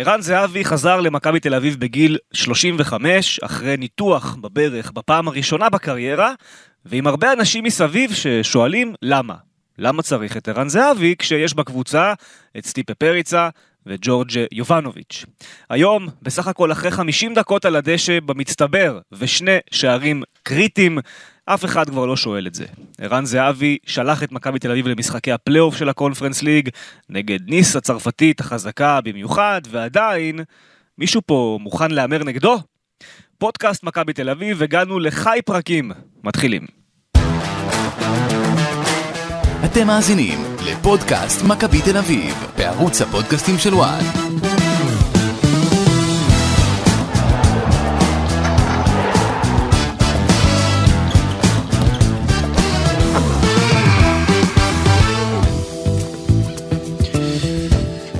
ערן זהבי חזר למכבי תל אביב בגיל 35, אחרי ניתוח בברך בפעם הראשונה בקריירה, ועם הרבה אנשים מסביב ששואלים למה. למה צריך את ערן זהבי כשיש בקבוצה את סטיפה פריצה וג'ורג'ה יובאנוביץ'. היום, בסך הכל אחרי 50 דקות על הדשא במצטבר ושני שערים קריטיים, אף אחד כבר לא שואל את זה. ערן זהבי שלח את מכבי תל אביב למשחקי הפלייאוף של הקונפרנס ליג, נגד ניס הצרפתית החזקה במיוחד, ועדיין, מישהו פה מוכן להמר נגדו? פודקאסט מכבי תל אביב, הגענו לחי פרקים. מתחילים. אתם מאזינים לפודקאסט מכבי תל אביב, בערוץ הפודקאסטים של וואן.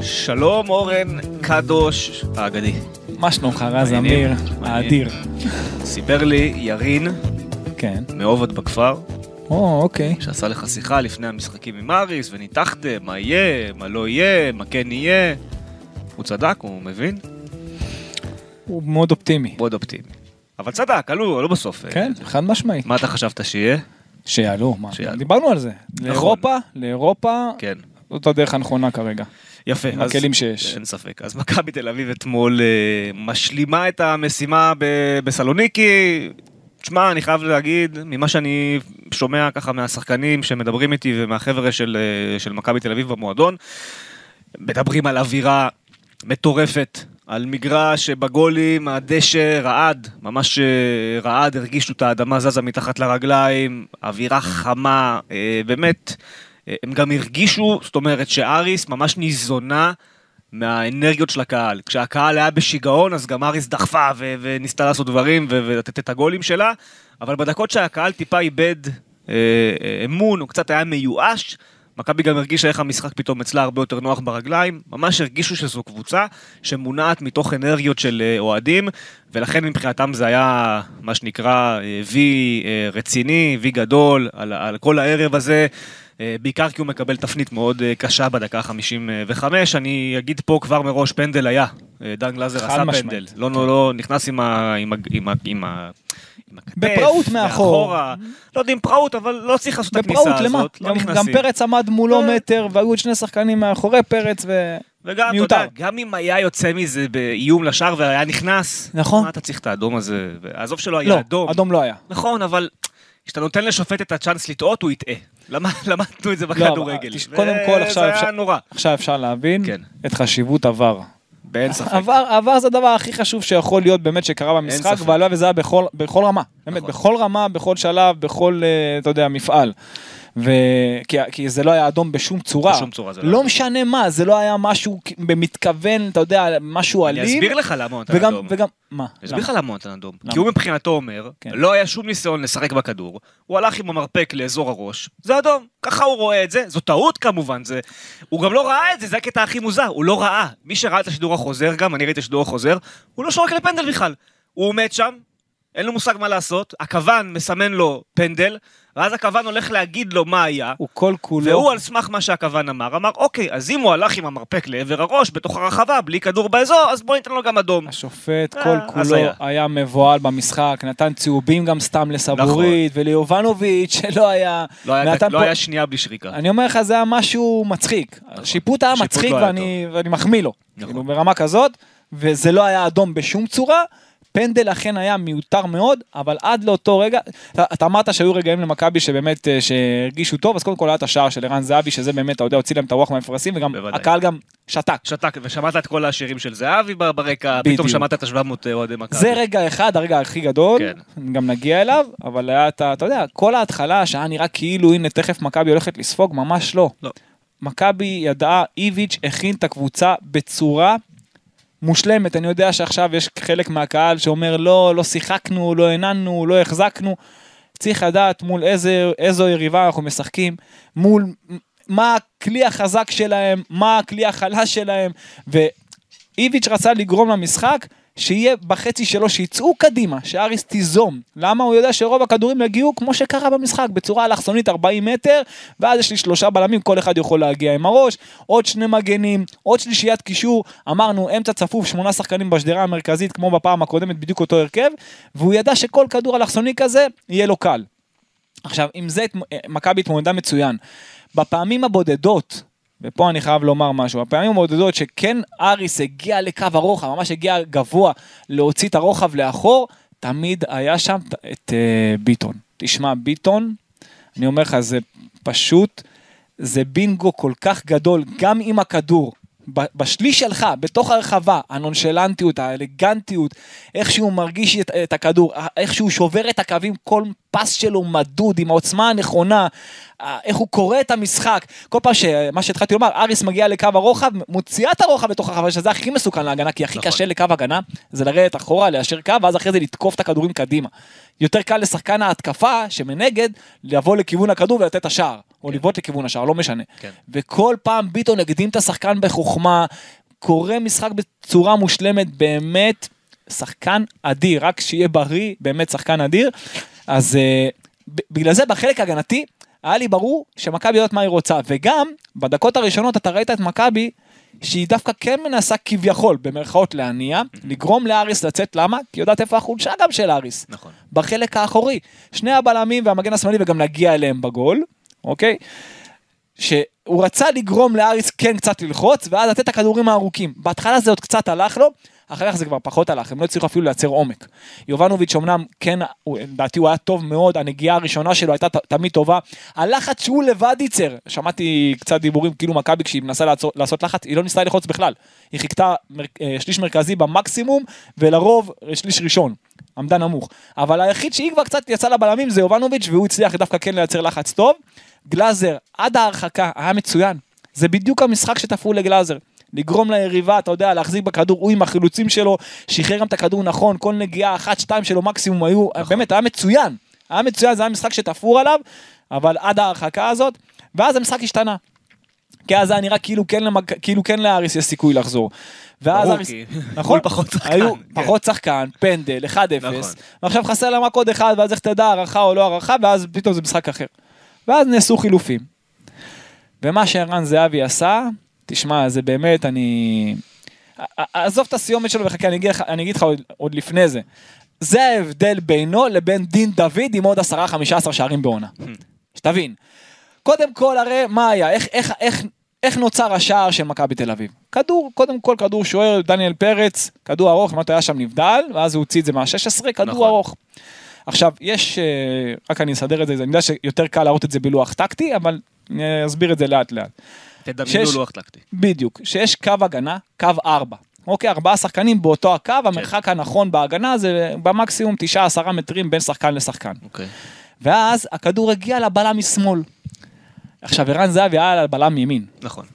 שלום אורן קדוש האגדי. מה שלומך רז אמיר. האדיר. סיפר לי ירין כן. מעובד בכפר, או, אוקיי. שעשה לך שיחה לפני המשחקים עם אריס, וניתחתם מה יהיה, מה לא יהיה, מה כן יהיה. הוא צדק, הוא מבין? הוא מאוד אופטימי. מאוד אופטימי. אבל צדק, עלו, עלו בסוף. כן, חד משמעית. מה אתה חשבת שיהיה? שיעלו, מה, שיעלו. דיברנו על זה. לאירופה, לאירופה, כן. זאת הדרך הנכונה כרגע. יפה. עם אז- הכלים שיש. אין ספק. אז מכבי תל אביב אתמול אה, משלימה את המשימה ב- בסלוניקי. תשמע, אני חייב להגיד, ממה שאני שומע ככה מהשחקנים שמדברים איתי ומהחבר'ה של, אה, של מכבי תל אביב במועדון, מדברים על אווירה מטורפת, על מגרש שבגולים הדשא רעד, ממש אה, רעד, הרגישו את האדמה זזה מתחת לרגליים, אווירה חמה, אה, באמת, הם גם הרגישו, זאת אומרת שאריס ממש ניזונה מהאנרגיות של הקהל. כשהקהל היה בשיגעון, אז גם אריס דחפה ו- וניסתה לעשות דברים ו- ולתת את הגולים שלה, אבל בדקות שהקהל טיפה איבד אה, אה, אמון, הוא קצת היה מיואש, מכבי גם הרגישה איך המשחק פתאום אצלה הרבה יותר נוח ברגליים, ממש הרגישו שזו קבוצה שמונעת מתוך אנרגיות של אה, אוהדים, ולכן מבחינתם זה היה מה שנקרא אה, וי רציני, וי גדול על, על כל הערב הזה. אה, בעיקר כי הוא מקבל תפנית מאוד אה, קשה בדקה ה-55. אני אגיד פה כבר מראש, פנדל היה. אה, דן גלאזר עשה משמעית. פנדל. לא, לא, לא, נכנס עם ה... עם ה... עם ה... עם ה... בפראות מאחור. לא יודע אם פראות, אבל לא צריך לעשות את הכניסה בפראות, למה? הזאת. לא גם- נכנסים. גם פרץ עמד מולו. מטר, והיו עוד שני שחקנים מאחורי פרץ, ו... וגם, אתה. יודע, גם אם היה יוצא מזה באיום לשער והיה נכנס, נכון. מה אתה צריך את האדום הזה? עזוב שלא היה לא, אדום. אדום לא היה. נכון, אבל כשאתה נותן לשופט את הצ'אנס לטעות, הוא יטעה. למדנו את זה אבל בכדורגל? קודם כל, עכשיו אפשר- להבין כן. את חשיבות עבר. באין ספק. עבר, עבר זה הדבר הכי חשוב שיכול להיות באמת שקרה במשחק. והלוואי וזה היה בכל, בכל רמה. באמת, נכון. בכל רמה, בכל שלב, בכל, אה, אתה יודע, מפעל. ו... כי, כי זה לא היה אדום בשום צורה. בשום צורה זה לא לא. משנה מה, זה לא היה משהו במתכוון, אתה יודע, משהו אני אלים. אסביר לך למה הוא נתן אדום. וגם, מה? אני אסביר לך למה הוא נתן אדום. כי הוא מבחינתו אומר, כן. לא היה שום ניסיון לשחק בכדור, הוא הלך עם המרפק לאזור הראש, זה אדום. ככה הוא רואה את זה, זו טעות כמובן, זה... הוא גם לא ראה את זה, זה הקטע הכי מוזר, הוא לא ראה. מי שראה את השידור החוזר גם, אני ראיתי את השידור החוזר, הוא לא שורק לפנדל בכלל. הוא עומד שם, אין לו מושג מה לעשות, הכוון מסמן לו פנדל, ואז הכוון הולך להגיד לו מה היה, הוא כל כולו... והוא על סמך מה שהכוון אמר, אמר אוקיי, אז אם הוא הלך עם המרפק לעבר הראש בתוך הרחבה, בלי כדור באזור, אז בוא ניתן לו גם אדום. השופט אה, כל אז כולו היה. היה מבוהל במשחק, נתן צהובים גם סתם לסבורית וליובנוביץ' שלא היה... לא היה, לא פה- היה שנייה בלי שריקה. אני אומר לך, זה היה משהו מצחיק. השיפוט היה השיפוט מצחיק לא היה ואני ואני מחמיא לו. נכון. כאילו ברמה כזאת, וזה לא היה אדום בשום צורה. פנדל אכן היה מיותר מאוד, אבל עד לאותו רגע, אתה, אתה אמרת שהיו רגעים למכבי שבאמת, אה, שהרגישו טוב, אז קודם כל היה את השער של ערן זהבי, שזה באמת, אתה יודע, הוציא להם את הרוח מהמפרשים, וגם בוודאי. הקהל גם שתק. שתק, ושמעת את כל השירים של זהבי ברקע, בדיוק. פתאום שמעת את ה-700 אוהדי מכבי. זה רגע אחד, הרגע הכי גדול, כן. גם נגיע אליו, אבל היה את. אתה יודע, כל ההתחלה שהיה נראה כאילו הנה תכף מכבי הולכת לספוג, ממש לא. לא. מכבי ידעה, איביץ' הכין את הקבוצה בצורה מושלמת. אני יודע שעכשיו יש חלק מהקהל שאומר לא, לא שיחקנו, לא הננו, לא החזקנו. צריך לדעת מול איזה, איזו יריבה אנחנו משחקים, מול מה הכלי החזק שלהם, מה הכלי החלש שלהם, ואיביץ' רצה לגרום למשחק שיהיה בחצי שלו, שיצאו קדימה, שאריס תיזום. למה? הוא יודע שרוב הכדורים יגיעו כמו שקרה במשחק, בצורה אלכסונית 40 מטר, ואז יש לי שלושה בלמים, כל אחד יכול להגיע עם הראש, עוד שני מגנים, עוד שלישיית קישור, אמרנו אמצע צפוף, שמונה שחקנים בשדרה המרכזית, כמו בפעם הקודמת, בדיוק אותו הרכב, והוא ידע שכל כדור אלכסוני כזה, יהיה לו קל. עכשיו, עם זה מכבי התמודדה מצוין. בפעמים הבודדות, ופה אני חייב לומר משהו, הפעמים הבודדות שכן אריס הגיע לקו הרוחב, ממש הגיע גבוה להוציא את הרוחב לאחור, תמיד היה שם את uh, ביטון. תשמע, ביטון, אני אומר לך, זה פשוט, זה בינגו כל כך גדול, גם עם הכדור. בשליש שלך, בתוך הרחבה, הנונשלנטיות, האלגנטיות, איך שהוא מרגיש את, את הכדור, איך שהוא שובר את הקווים, כל פס שלו מדוד, עם העוצמה הנכונה, איך הוא קורא את המשחק. כל פעם שמה שהתחלתי לומר, אריס מגיע לקו הרוחב, מוציאה את הרוחב בתוך הרחבה, שזה הכי מסוכן להגנה, כי הכי נכון. קשה לקו הגנה, זה לרדת אחורה, ליישר קו, ואז אחרי זה לתקוף את הכדורים קדימה. יותר קל לשחקן ההתקפה, שמנגד, לבוא לכיוון הכדור ולתת את השער, או כן. לבעוט לכיוון השער, לא משנה. כן. וכל פעם ביטון הקדים את השחקן בחוכמה, קורא משחק בצורה מושלמת, באמת, שחקן אדיר, רק שיהיה בריא, באמת שחקן אדיר. אז uh, בגלל זה בחלק ההגנתי, היה לי ברור שמכבי יודעת מה היא רוצה, וגם בדקות הראשונות אתה ראית את מכבי שהיא דווקא כן מנסה כביכול, במרכאות להניע, לגרום לאריס לצאת, למה? כי יודעת איפה החולשה גם של אריס. נכון. בחלק האחורי. שני הבלמים והמגן השמאלי וגם להגיע אליהם בגול, אוקיי? שהוא רצה לגרום לאריס כן קצת ללחוץ, ואז לתת את הכדורים הארוכים. בהתחלה זה עוד קצת הלך לו, אחר כך זה כבר פחות הלך, הם לא הצליחו אפילו לייצר עומק. יובנוביץ' אמנם, כן, לדעתי הוא היה טוב מאוד, הנגיעה הראשונה שלו הייתה תמיד טובה. הלחץ שהוא לבד ייצר, שמעתי קצת דיבורים כאילו מכבי כשהיא מנסה לעצור, לעשות לחץ, היא לא ניסתה ללחוץ בכלל. היא חיכתה מר, אה, שליש מרכזי במקסימום, ולרוב אה, שליש ראשון. עמדה נמוך. אבל היחיד שהיא כבר קצת יצאה לבלמים זה יובנוביץ' והוא הצליח דווקא כן לייצר לחץ טוב. גלאזר, עד ההרחקה, היה מצוין. זה בדיוק המשחק שתפרו לגלאזר. לגרום ליריבה, אתה יודע, להחזיק בכדור, הוא עם החילוצים שלו, שחרר גם את הכדור נכון, כל נגיעה אחת, שתיים שלו מקסימום היו, נכון. באמת, היה מצוין. היה מצוין, זה היה משחק שתפור עליו, אבל עד ההרחקה הזאת, ואז המשחק השתנה. כי אז היה נראה כאילו כן, למג... כאילו כן לאריס יש סיכוי לחזור. ואז אריס, נכון, פחות שחקן, היו כן. פחות שחקן, פנדל, 1-0, נכון. ועכשיו חסר להם רק עוד אחד, ואז איך תדע הערכה או לא הערכה, ואז פתאום זה משחק אחר. ואז נעשו חילופים. ומה שערן זהבי עשה, תשמע, זה באמת, אני... עזוב את הסיומת שלו וחכה, אני אגיד לך, אני אגיד לך עוד, עוד לפני זה. זה ההבדל בינו לבין דין דוד עם עוד 10-15 שערים בעונה. שתבין. קודם כל, הרי מה היה? איך, איך, איך, איך נוצר השער של מכבי תל אביב? כדור, קודם כל כדור שוער, דניאל פרץ, כדור ארוך, מה היה שם נבדל, ואז הוא הוציא את זה מה-16, כדור נכון. ארוך. עכשיו, יש, אה, רק אני אסדר את זה, אני יודע שיותר קל להראות את זה בלוח טקטי, אבל אני אסביר את זה לאט לאט. תדמיינו לוח טקטי. בדיוק, שיש קו הגנה, קו 4. אוקיי, ארבעה שחקנים באותו הקו, כן. המרחק הנכון בהגנה זה במקסימום 9-10 מטרים בין שחקן לשחקן. אוקיי. ואז הכדור הגיע לבלם משמאל. עכשיו, ערן זהבי היה על הבלם מימין. נכון.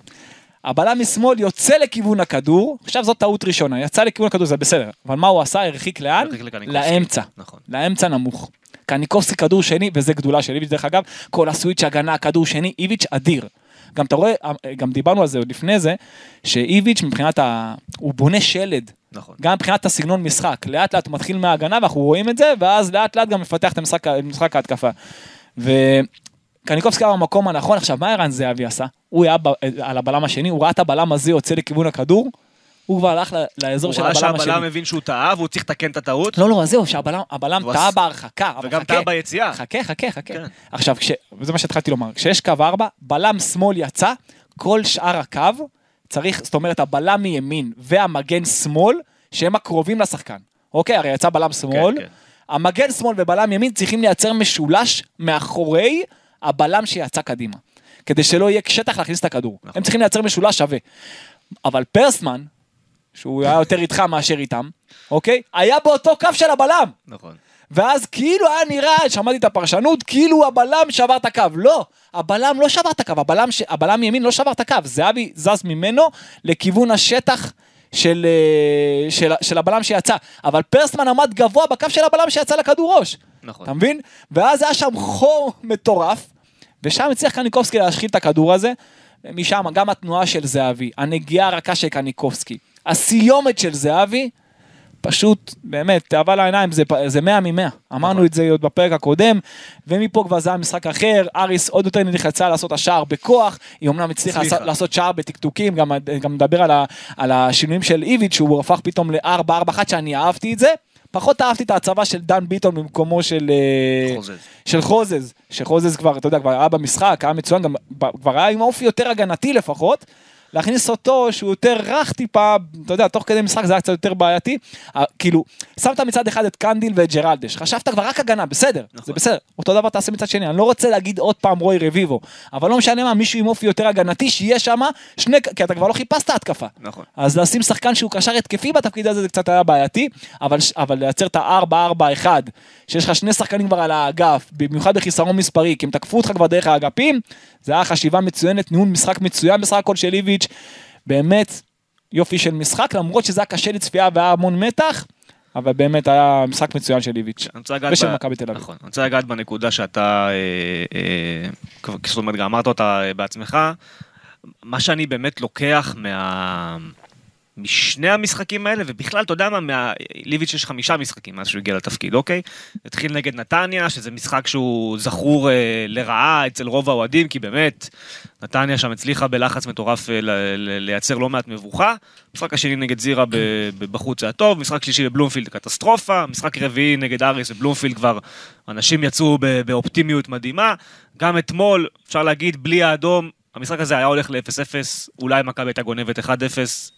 הבלם משמאל יוצא לכיוון הכדור, עכשיו זאת טעות ראשונה, יצא לכיוון הכדור, זה בסדר. אבל מה הוא עשה? הרחיק לאן? לאמצע. נכון. לאמצע נמוך. קניקובסקי כדור שני, וזה גדולה של איביץ' דרך אגב, כל הסוויץ' הגנה, כדור שני, איביץ' אדיר. גם אתה רואה, גם דיברנו על זה עוד לפני זה, שאיביץ' מבחינת ה... הוא בונה שלד. נכון. גם מבחינת הסגנון משחק, לאט לאט הוא מתחיל מההגנה ואנחנו רואים את זה, ואז לאט לאט גם מפתח את המשחק, משחק ההתקפה. וקניקובסקי היה במקום הנכון, עכשיו מה ערן זהבי עשה? הוא היה ב... על הבלם השני, הוא ראה את הבלם הזה יוצא לכיוון הכדור, הוא כבר הלך לאזור של הבלם השני. הוא ראה שהבלם הבין שהוא טעה והוא צריך לתקן את הטעות? לא, לא, זהו, שהבלם טעה בהרחקה. וגם טעה ביציאה. חכה, חכה, חכה. כן. עכשיו, וזה מה שהתחלתי לומר, כשיש קו 4, בלם שמאל יצא, כל שאר הקו צריך, זאת אומרת, הבלם מימין והמגן שמאל, שהם הקרובים לשחקן. אוקיי, הרי יצא בלם שמאל, כן, כן. המגן שמאל ובלם ימין צריכים לייצר משולש מאחורי הבלם שיצא קדימה. כדי שלא יהיה שטח להכניס את הכדור. נכון. הם צריכים לייצר משולש שווה. אבל פרסמן, שהוא היה יותר איתך מאשר איתם, אוקיי? היה באותו קו של הבלם. נכון. ואז כאילו היה נראה, שמעתי את הפרשנות, כאילו הבלם שבר את הקו. לא, הבלם לא שבר את הקו, הבלם, ש... הבלם מימין לא שבר את הקו, זהבי זז ממנו לכיוון השטח של, אה, של, של הבלם שיצא. אבל פרסמן עמד גבוה בקו של הבלם שיצא לכדור ראש. נכון. אתה מבין? ואז היה שם חור מטורף, ושם הצליח קניקובסקי להשחיל את הכדור הזה, ומשם גם התנועה של זהבי, הנגיעה הרכה של קניקובסקי. הסיומת של זהבי, פשוט, באמת, תאווה לעיניים, זה, זה 100 מ-100. אמרנו את זה עוד בפרק הקודם, ומפה כבר זה היה משחק אחר, אריס עוד יותר נלחצה לעשות השער בכוח, היא אמנם הצליחה לעשות, לעשות שער בטקטוקים, גם, גם מדבר על, ה, על השינויים של איביץ', שהוא הפך פתאום ל-4-4-1, שאני אהבתי את זה. פחות אהבתי את ההצבה של דן ביטון במקומו של אה, חוזז. של חוזז, שחוזז כבר, אתה יודע, כבר היה במשחק, היה מצוין, גם כבר היה עם אופי יותר הגנתי לפחות. להכניס אותו שהוא יותר רך טיפה, אתה יודע, תוך כדי משחק זה היה קצת יותר בעייתי. כאילו, שמת מצד אחד את קנדיל ואת ג'רלדש, חשבת כבר רק הגנה, בסדר, נכון. זה בסדר. אותו דבר תעשה מצד שני, אני לא רוצה להגיד עוד פעם רוי רביבו, אבל לא משנה מה, מישהו עם אופי יותר הגנתי, שיהיה שם שני, כי אתה כבר לא חיפשת התקפה. נכון. אז לשים שחקן שהוא קשר התקפי בתפקיד הזה זה קצת היה בעייתי, אבל, אבל לייצר את ה-4-4-1, שיש לך שני שחקנים כבר על האגף, במיוחד בחיסרון מספרי, כי הם תקפו אותך כבר דרך האגפים, זה היה חשיבה מצוינת, ניהול משחק מצוין בסך הכל של איביץ', באמת יופי של משחק, למרות שזה היה קשה לצפייה והיה המון מתח, אבל באמת היה משחק מצוין של איביץ', ושל ב- מכבי תל אביב. נכון. אני רוצה לגעת בנקודה שאתה, אה, אה, זאת אומרת, גם אמרת אותה אה, בעצמך. מה שאני באמת לוקח מה... משני המשחקים האלה, ובכלל, אתה יודע מה, מה... ליביץ' יש חמישה משחקים מאז שהוא הגיע לתפקיד, אוקיי? התחיל נגד נתניה, שזה משחק שהוא זכור אה, לרעה אצל רוב האוהדים, כי באמת, נתניה שם הצליחה בלחץ מטורף אה, ל- ל- לייצר לא מעט מבוכה. משחק השני נגד זירה ב- ב- בחוץ היה טוב, משחק שלישי בבלומפילד קטסטרופה, משחק רביעי נגד אריס בבלומפילד כבר אנשים יצאו ב- באופטימיות מדהימה. גם אתמול, אפשר להגיד, בלי האדום, המשחק הזה היה הולך ל-0-0, אולי מכבי הייתה גונבת 1-0,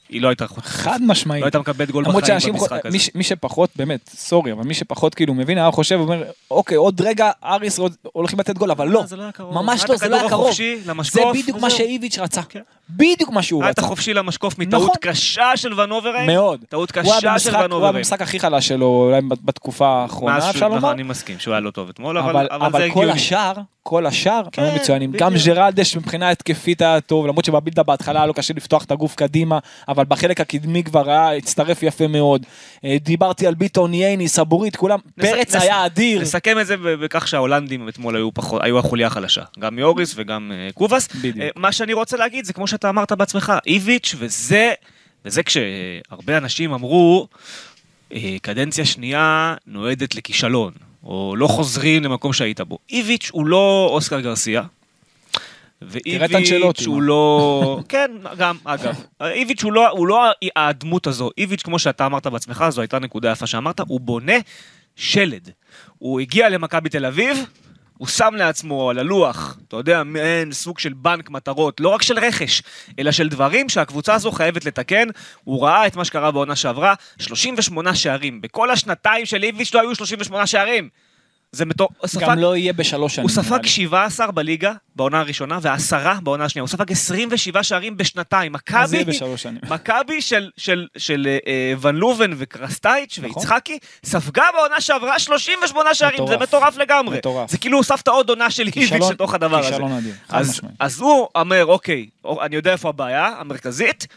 היא לא הייתה חד משמעית. לא הייתה מקבלת גול בחיים במשחק הזה. מי, ש- מי שפחות, באמת, סורי, אבל מי שפחות כאילו מבין, היה חושב, אומר, אוקיי, עוד רגע אריס עוד- הולכים לתת גול, אבל לא, זה לא היה קרוב. ממש לא, זה לא היה קרוב. החופשי זה למשקוף, בדיוק מה. שאיביץ' רצה. כן. בדיוק מה שהוא היה את רצה. החופשי למשקוף נכון. מטעות קשה של ונוברן. מאוד. טעות קשה של במשחק- הוא היה. במשחק הכי חלש שלו, אולי בתקופה האחרונה, אפשר שהוא- נכון, לומר. אני מסכים שהוא היה לא טוב אתמול, אבל אבל, כל. השאר, כל השאר, כן, היו מצוינים. גם. ג'רלדש מבחינה התקפית היה טוב, למרות שבבילדה בהתחלה היה לו קשה לפתוח את הגוף קדימה, אבל בחלק הקדמי כבר היה, הצטרף יפה מאוד. אה, דיברתי על ביטון, ייני, סבורית, כולם, נס- פרץ נס- היה אדיר. נסכם את זה בכך שההולנדים אתמול היו פחות, היו החוליה החלשה. גם יוריס וגם אה, קובאס. בדיוק. אה, מה שאני רוצה להגיד זה כמו שאתה אמרת בעצמך, איביץ' וזה, וזה כשהרבה אנשים אמרו, קדנציה שנייה נועדת לכישלון, או לא חוזרים למקום שהיית בו. איביץ' הוא לא אוסקר גרסיה. ואיביץ' הוא? לא... כן, גם, אגב. איביץ' הוא לא, הוא לא הדמות הזו. איביץ', כמו שאתה אמרת בעצמך, זו הייתה נקודה יפה שאמרת, הוא בונה שלד. הוא הגיע למכבי תל אביב, הוא שם לעצמו על הלוח, אתה יודע, מעין סוג של בנק מטרות, לא רק של רכש, אלא של דברים שהקבוצה הזו חייבת לתקן. הוא ראה את מה שקרה בעונה שעברה, 38 שערים. בכל השנתיים של איביץ' לא היו 38 שערים. זה מטור... גם לא יהיה בשלוש שנים. הוא ספג לי. 17 בליגה בעונה הראשונה ועשרה בעונה השנייה. הוא ספג 27 שערים בשנתיים. מכבי. מכבי של, של, של אה, ון לובן וקרסטייץ' נכון. ויצחקי ספגה בעונה שעברה 38 שערים. מטורף. זה מטורף לגמרי. מטורף. זה כאילו הוספת עוד עונה של איביץ' לתוך הדבר הזה. כישלון אדיר, אז. אז הוא אומר, אוקיי, אני יודע איפה הבעיה המרכזית,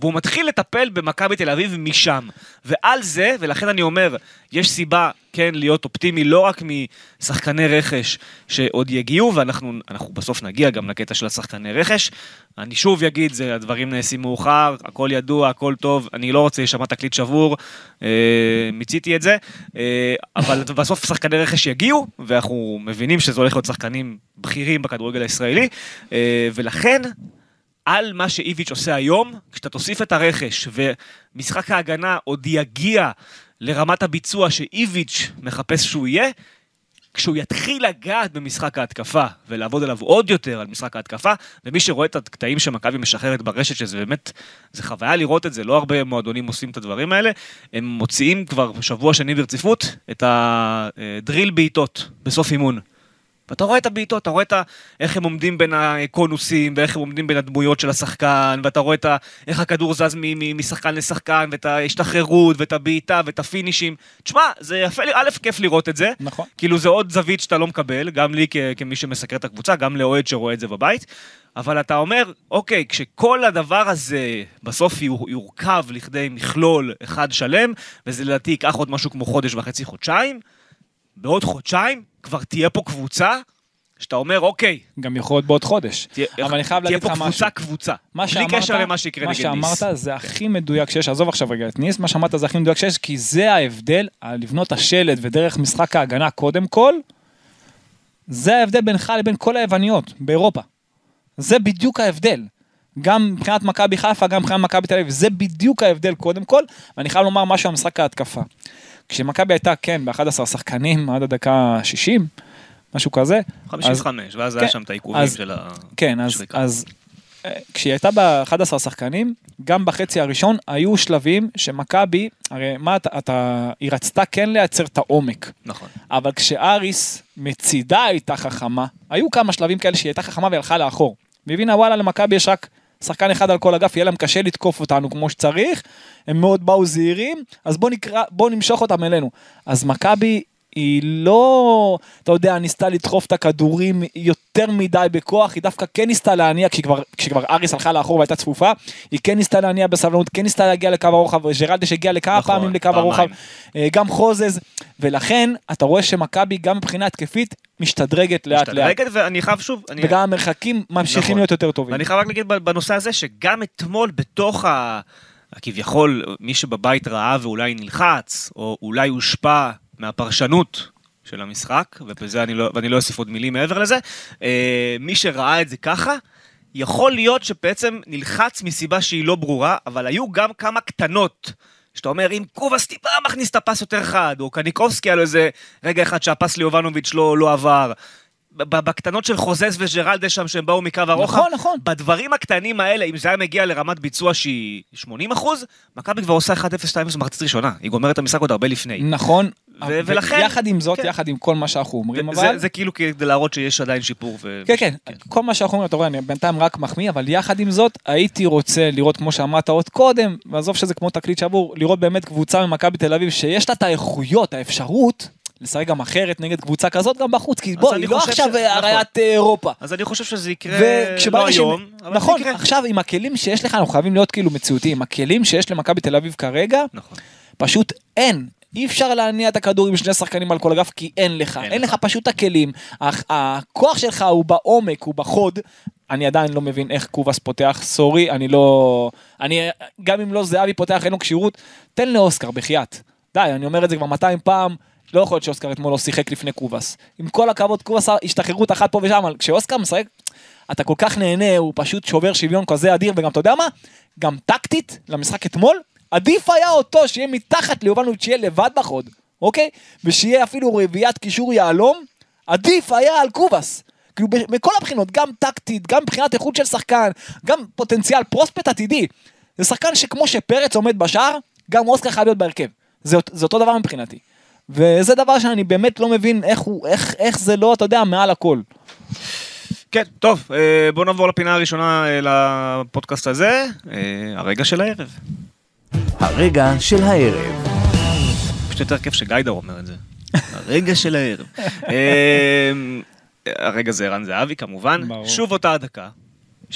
והוא מתחיל לטפל במכבי תל אביב משם. ועל זה, ולכן אני אומר, יש סיבה כן להיות אופטימי לא רק משחקני רכש שעוד יגיעו, ואנחנו אנחנו בסוף נגיע גם לקטע של השחקני רכש. אני שוב אגיד, זה, הדברים נעשים מאוחר, הכל ידוע, הכל טוב, אני לא רוצה להישמע תקליט שבור, אה, מיציתי את זה, אה, אבל בסוף שחקני רכש יגיעו, ואנחנו מבינים שזה הולך להיות שחקנים בכירים בכדורגל הישראלי, אה, ולכן על מה שאיביץ' עושה היום, כשאתה תוסיף את הרכש ומשחק ההגנה עוד יגיע לרמת הביצוע שאיביץ' מחפש שהוא יהיה, כשהוא יתחיל לגעת במשחק ההתקפה ולעבוד עליו עוד יותר על משחק ההתקפה, ומי שרואה את הקטעים שמכבי משחררת ברשת, שזה באמת, זה חוויה לראות את זה, לא הרבה מועדונים עושים את הדברים האלה, הם מוציאים כבר שבוע שני ברציפות את הדריל בעיטות בסוף אימון. ואתה רואה את הבעיטות, אתה רואה את ה... איך הם עומדים בין הקונוסים, ואיך הם עומדים בין הדמויות של השחקן, ואתה רואה את ה... איך הכדור זז מ- מ- משחקן לשחקן, ואת ההשתחררות, ואת הבעיטה, ואת הפינישים. תשמע, זה יפה, א', כיף לראות את זה. נכון. כאילו זה עוד זווית שאתה לא מקבל, גם לי כ- כמי שמסקר את הקבוצה, גם לאוהד שרואה את זה בבית. אבל אתה אומר, אוקיי, כשכל הדבר הזה בסוף יור- יורכב לכדי מכלול אחד שלם, וזה לדעתי ייקח עוד משהו כמו חודש וחצי, חודשיים, בעוד חודשיים כבר תהיה פה קבוצה שאתה אומר, אוקיי, גם יכול להיות בעוד חודש. תהיה- אבל אני חייב תהיה להגיד לך פה משהו. קבוצה קבוצה. מה בלי שאמרת, קשר למה שיקרה מה נגד ניס. שאמרת זה הכי מדויק שיש, עזוב עכשיו רגע את ניס, מה שאמרת זה הכי מדויק שיש, כי זה ההבדל, לבנות השלד ודרך משחק ההגנה קודם כל, זה ההבדל בינך לבין כל היווניות באירופה. זה בדיוק ההבדל. גם מבחינת מכבי חיפה, גם מבחינת מכבי תל אביב, זה בדיוק ההבדל קודם כל, ואני חייב לומר משהו על משחק ההתקפה. כשמכבי הייתה, כן, ב-11 שחקנים עד הדקה ה-60, משהו כזה, אז- 55, ואז כן, היה שם את העיכובים של ה... כן, אז. אז אה, כשהיא הייתה ב-11 שחקנים, גם בחצי הראשון היו שלבים שמכבי, הרי מה אתה, אתה, היא רצתה כן לייצר את העומק, נכון. אבל כשאריס מצידה הייתה חכמה, היו כמה שלבים כאלה שהיא הייתה חכמה והלכה לאחור. והבינה וואלה למכבי יש רק שחקן אחד על כל אגף, יהיה להם קשה לתקוף אותנו כמו שצריך, הם מאוד באו זהירים, אז בוא נקרא, בוא נמשוך אותם אלינו. אז מכבי היא לא, אתה יודע, ניסתה לדחוף את הכדורים יותר מדי בכוח, היא דווקא כן ניסתה להניע, כשכבר, כשכבר אריס הלכה לאחור והייתה צפופה, היא כן ניסתה להניע בסבלנות, כן ניסתה להגיע לקו הרוחב, ג'רלדש הגיע לכמה נכון, פעמים לקו פעמיים. הרוחב, אה, גם חוזז, ולכן אתה רואה שמכבי גם מבחינה התקפית משתדרגת לאט לאט, משתדרגת, ואני חייב שוב, אני- וגם המרחקים ממשיכים נכון. להיות יותר טובים. ואני חייב רק להגיד בנושא הזה, שגם אתמול בתוך ה... כביכול, מי שבבית ראה ואולי נלחץ, או אולי הושפע מהפרשנות של המשחק, ובזה אני לא, ואני לא אוסיף עוד מילים מעבר לזה, אה, מי שראה את זה ככה, יכול להיות שבעצם נלחץ מסיבה שהיא לא ברורה, אבל היו גם כמה קטנות. שאתה אומר, אם קובאס טיפה מכניס את הפס יותר חד, או קניקובסקי היה לו איזה רגע אחד שהפס ליובנוביץ' לא, לא עבר. בקטנות של חוזז וג'רלדה שם, שהם באו מקו הרוחב. נכון, נכון. בדברים הקטנים האלה, אם זה היה מגיע לרמת ביצוע שהיא 80 אחוז, מכבי כבר עושה 1-0-2 במחצית ראשונה. היא גומרת את המשחק עוד הרבה לפני. נכון, ו- ולכן- יחד עם זאת, כן. יחד עם כל מה שאנחנו אומרים, זה, אבל... זה כאילו כדי להראות שיש עדיין שיפור. ו... כן, כן, כל מה שאנחנו אומרים, אתה רואה, אני בינתיים רק מחמיא, אבל יחד עם זאת, הייתי רוצה לראות, כמו שאמרת עוד קודם, ועזוב שזה כמו תקליט שבור, לראות באמת קבוצה ממכבי תל אביב, שיש לה את האיכויות, האפשרות, לשחק גם אחרת נגד קבוצה כזאת גם בחוץ, כי בוא, היא לא עכשיו ש- הריית אירופה. אז אני חושב שזה יקרה לא ש- היום, אבל נכון, זה יקרה. עכשיו עם הכלים שיש לך, אנחנו חייבים להיות כאילו מציאותיים, הכלים שיש למכבי תל אביב כרגע, נכון. פשוט אין. אי אפשר להניע את הכדור עם שני שחקנים על כל אגף כי אין לך, אין אין, לך. לך פשוט הכלים. הכוח שלך הוא בעומק, הוא בחוד. אני עדיין לא מבין איך קובאס פותח, סורי, אני לא... אני, גם אם לא זהבי פותח, אין לו כשירות, תן לאוסקר, בחייאת. די, אני אומר את זה כבר 200 פעם, לא יכול להיות שאוסקר אתמול לא שיחק לפני קובאס. עם כל הכבוד, קובאס השתחררות אחת פה ושם, אבל כשאוסקר משחק, אתה כל כך נהנה, הוא פשוט שובר שוויון כזה אדיר, וגם אתה יודע מה? גם טקטית, למשחק אתמול, עדיף היה אותו שיהיה מתחת ליובנוביץ' שיהיה לבד בחוד, אוקיי? ושיהיה אפילו רביעיית קישור יהלום, עדיף היה על קובאס. כאילו מכל הבחינות, גם טקטית, גם מבחינת איכות של שחקן, גם פוטנציאל, פרוספט עתידי. זה שחקן שכמו שפרץ עומד בשער, גם אוסקר חייב להיות בהרכב. זה, זה אותו דבר מבחינתי. וזה דבר שאני באמת לא מבין איך, הוא, איך, איך זה לא, אתה יודע, מעל הכל. כן, טוב, אה, בואו נעבור לפינה הראשונה אה, לפודקאסט הזה, אה, הרגע של הערב. הרגע של הערב. פשוט יותר כיף שגיידר אומר את זה. הרגע של הערב. הרגע זה ערן זהבי כמובן, ברור. שוב אותה הדקה, 65-66,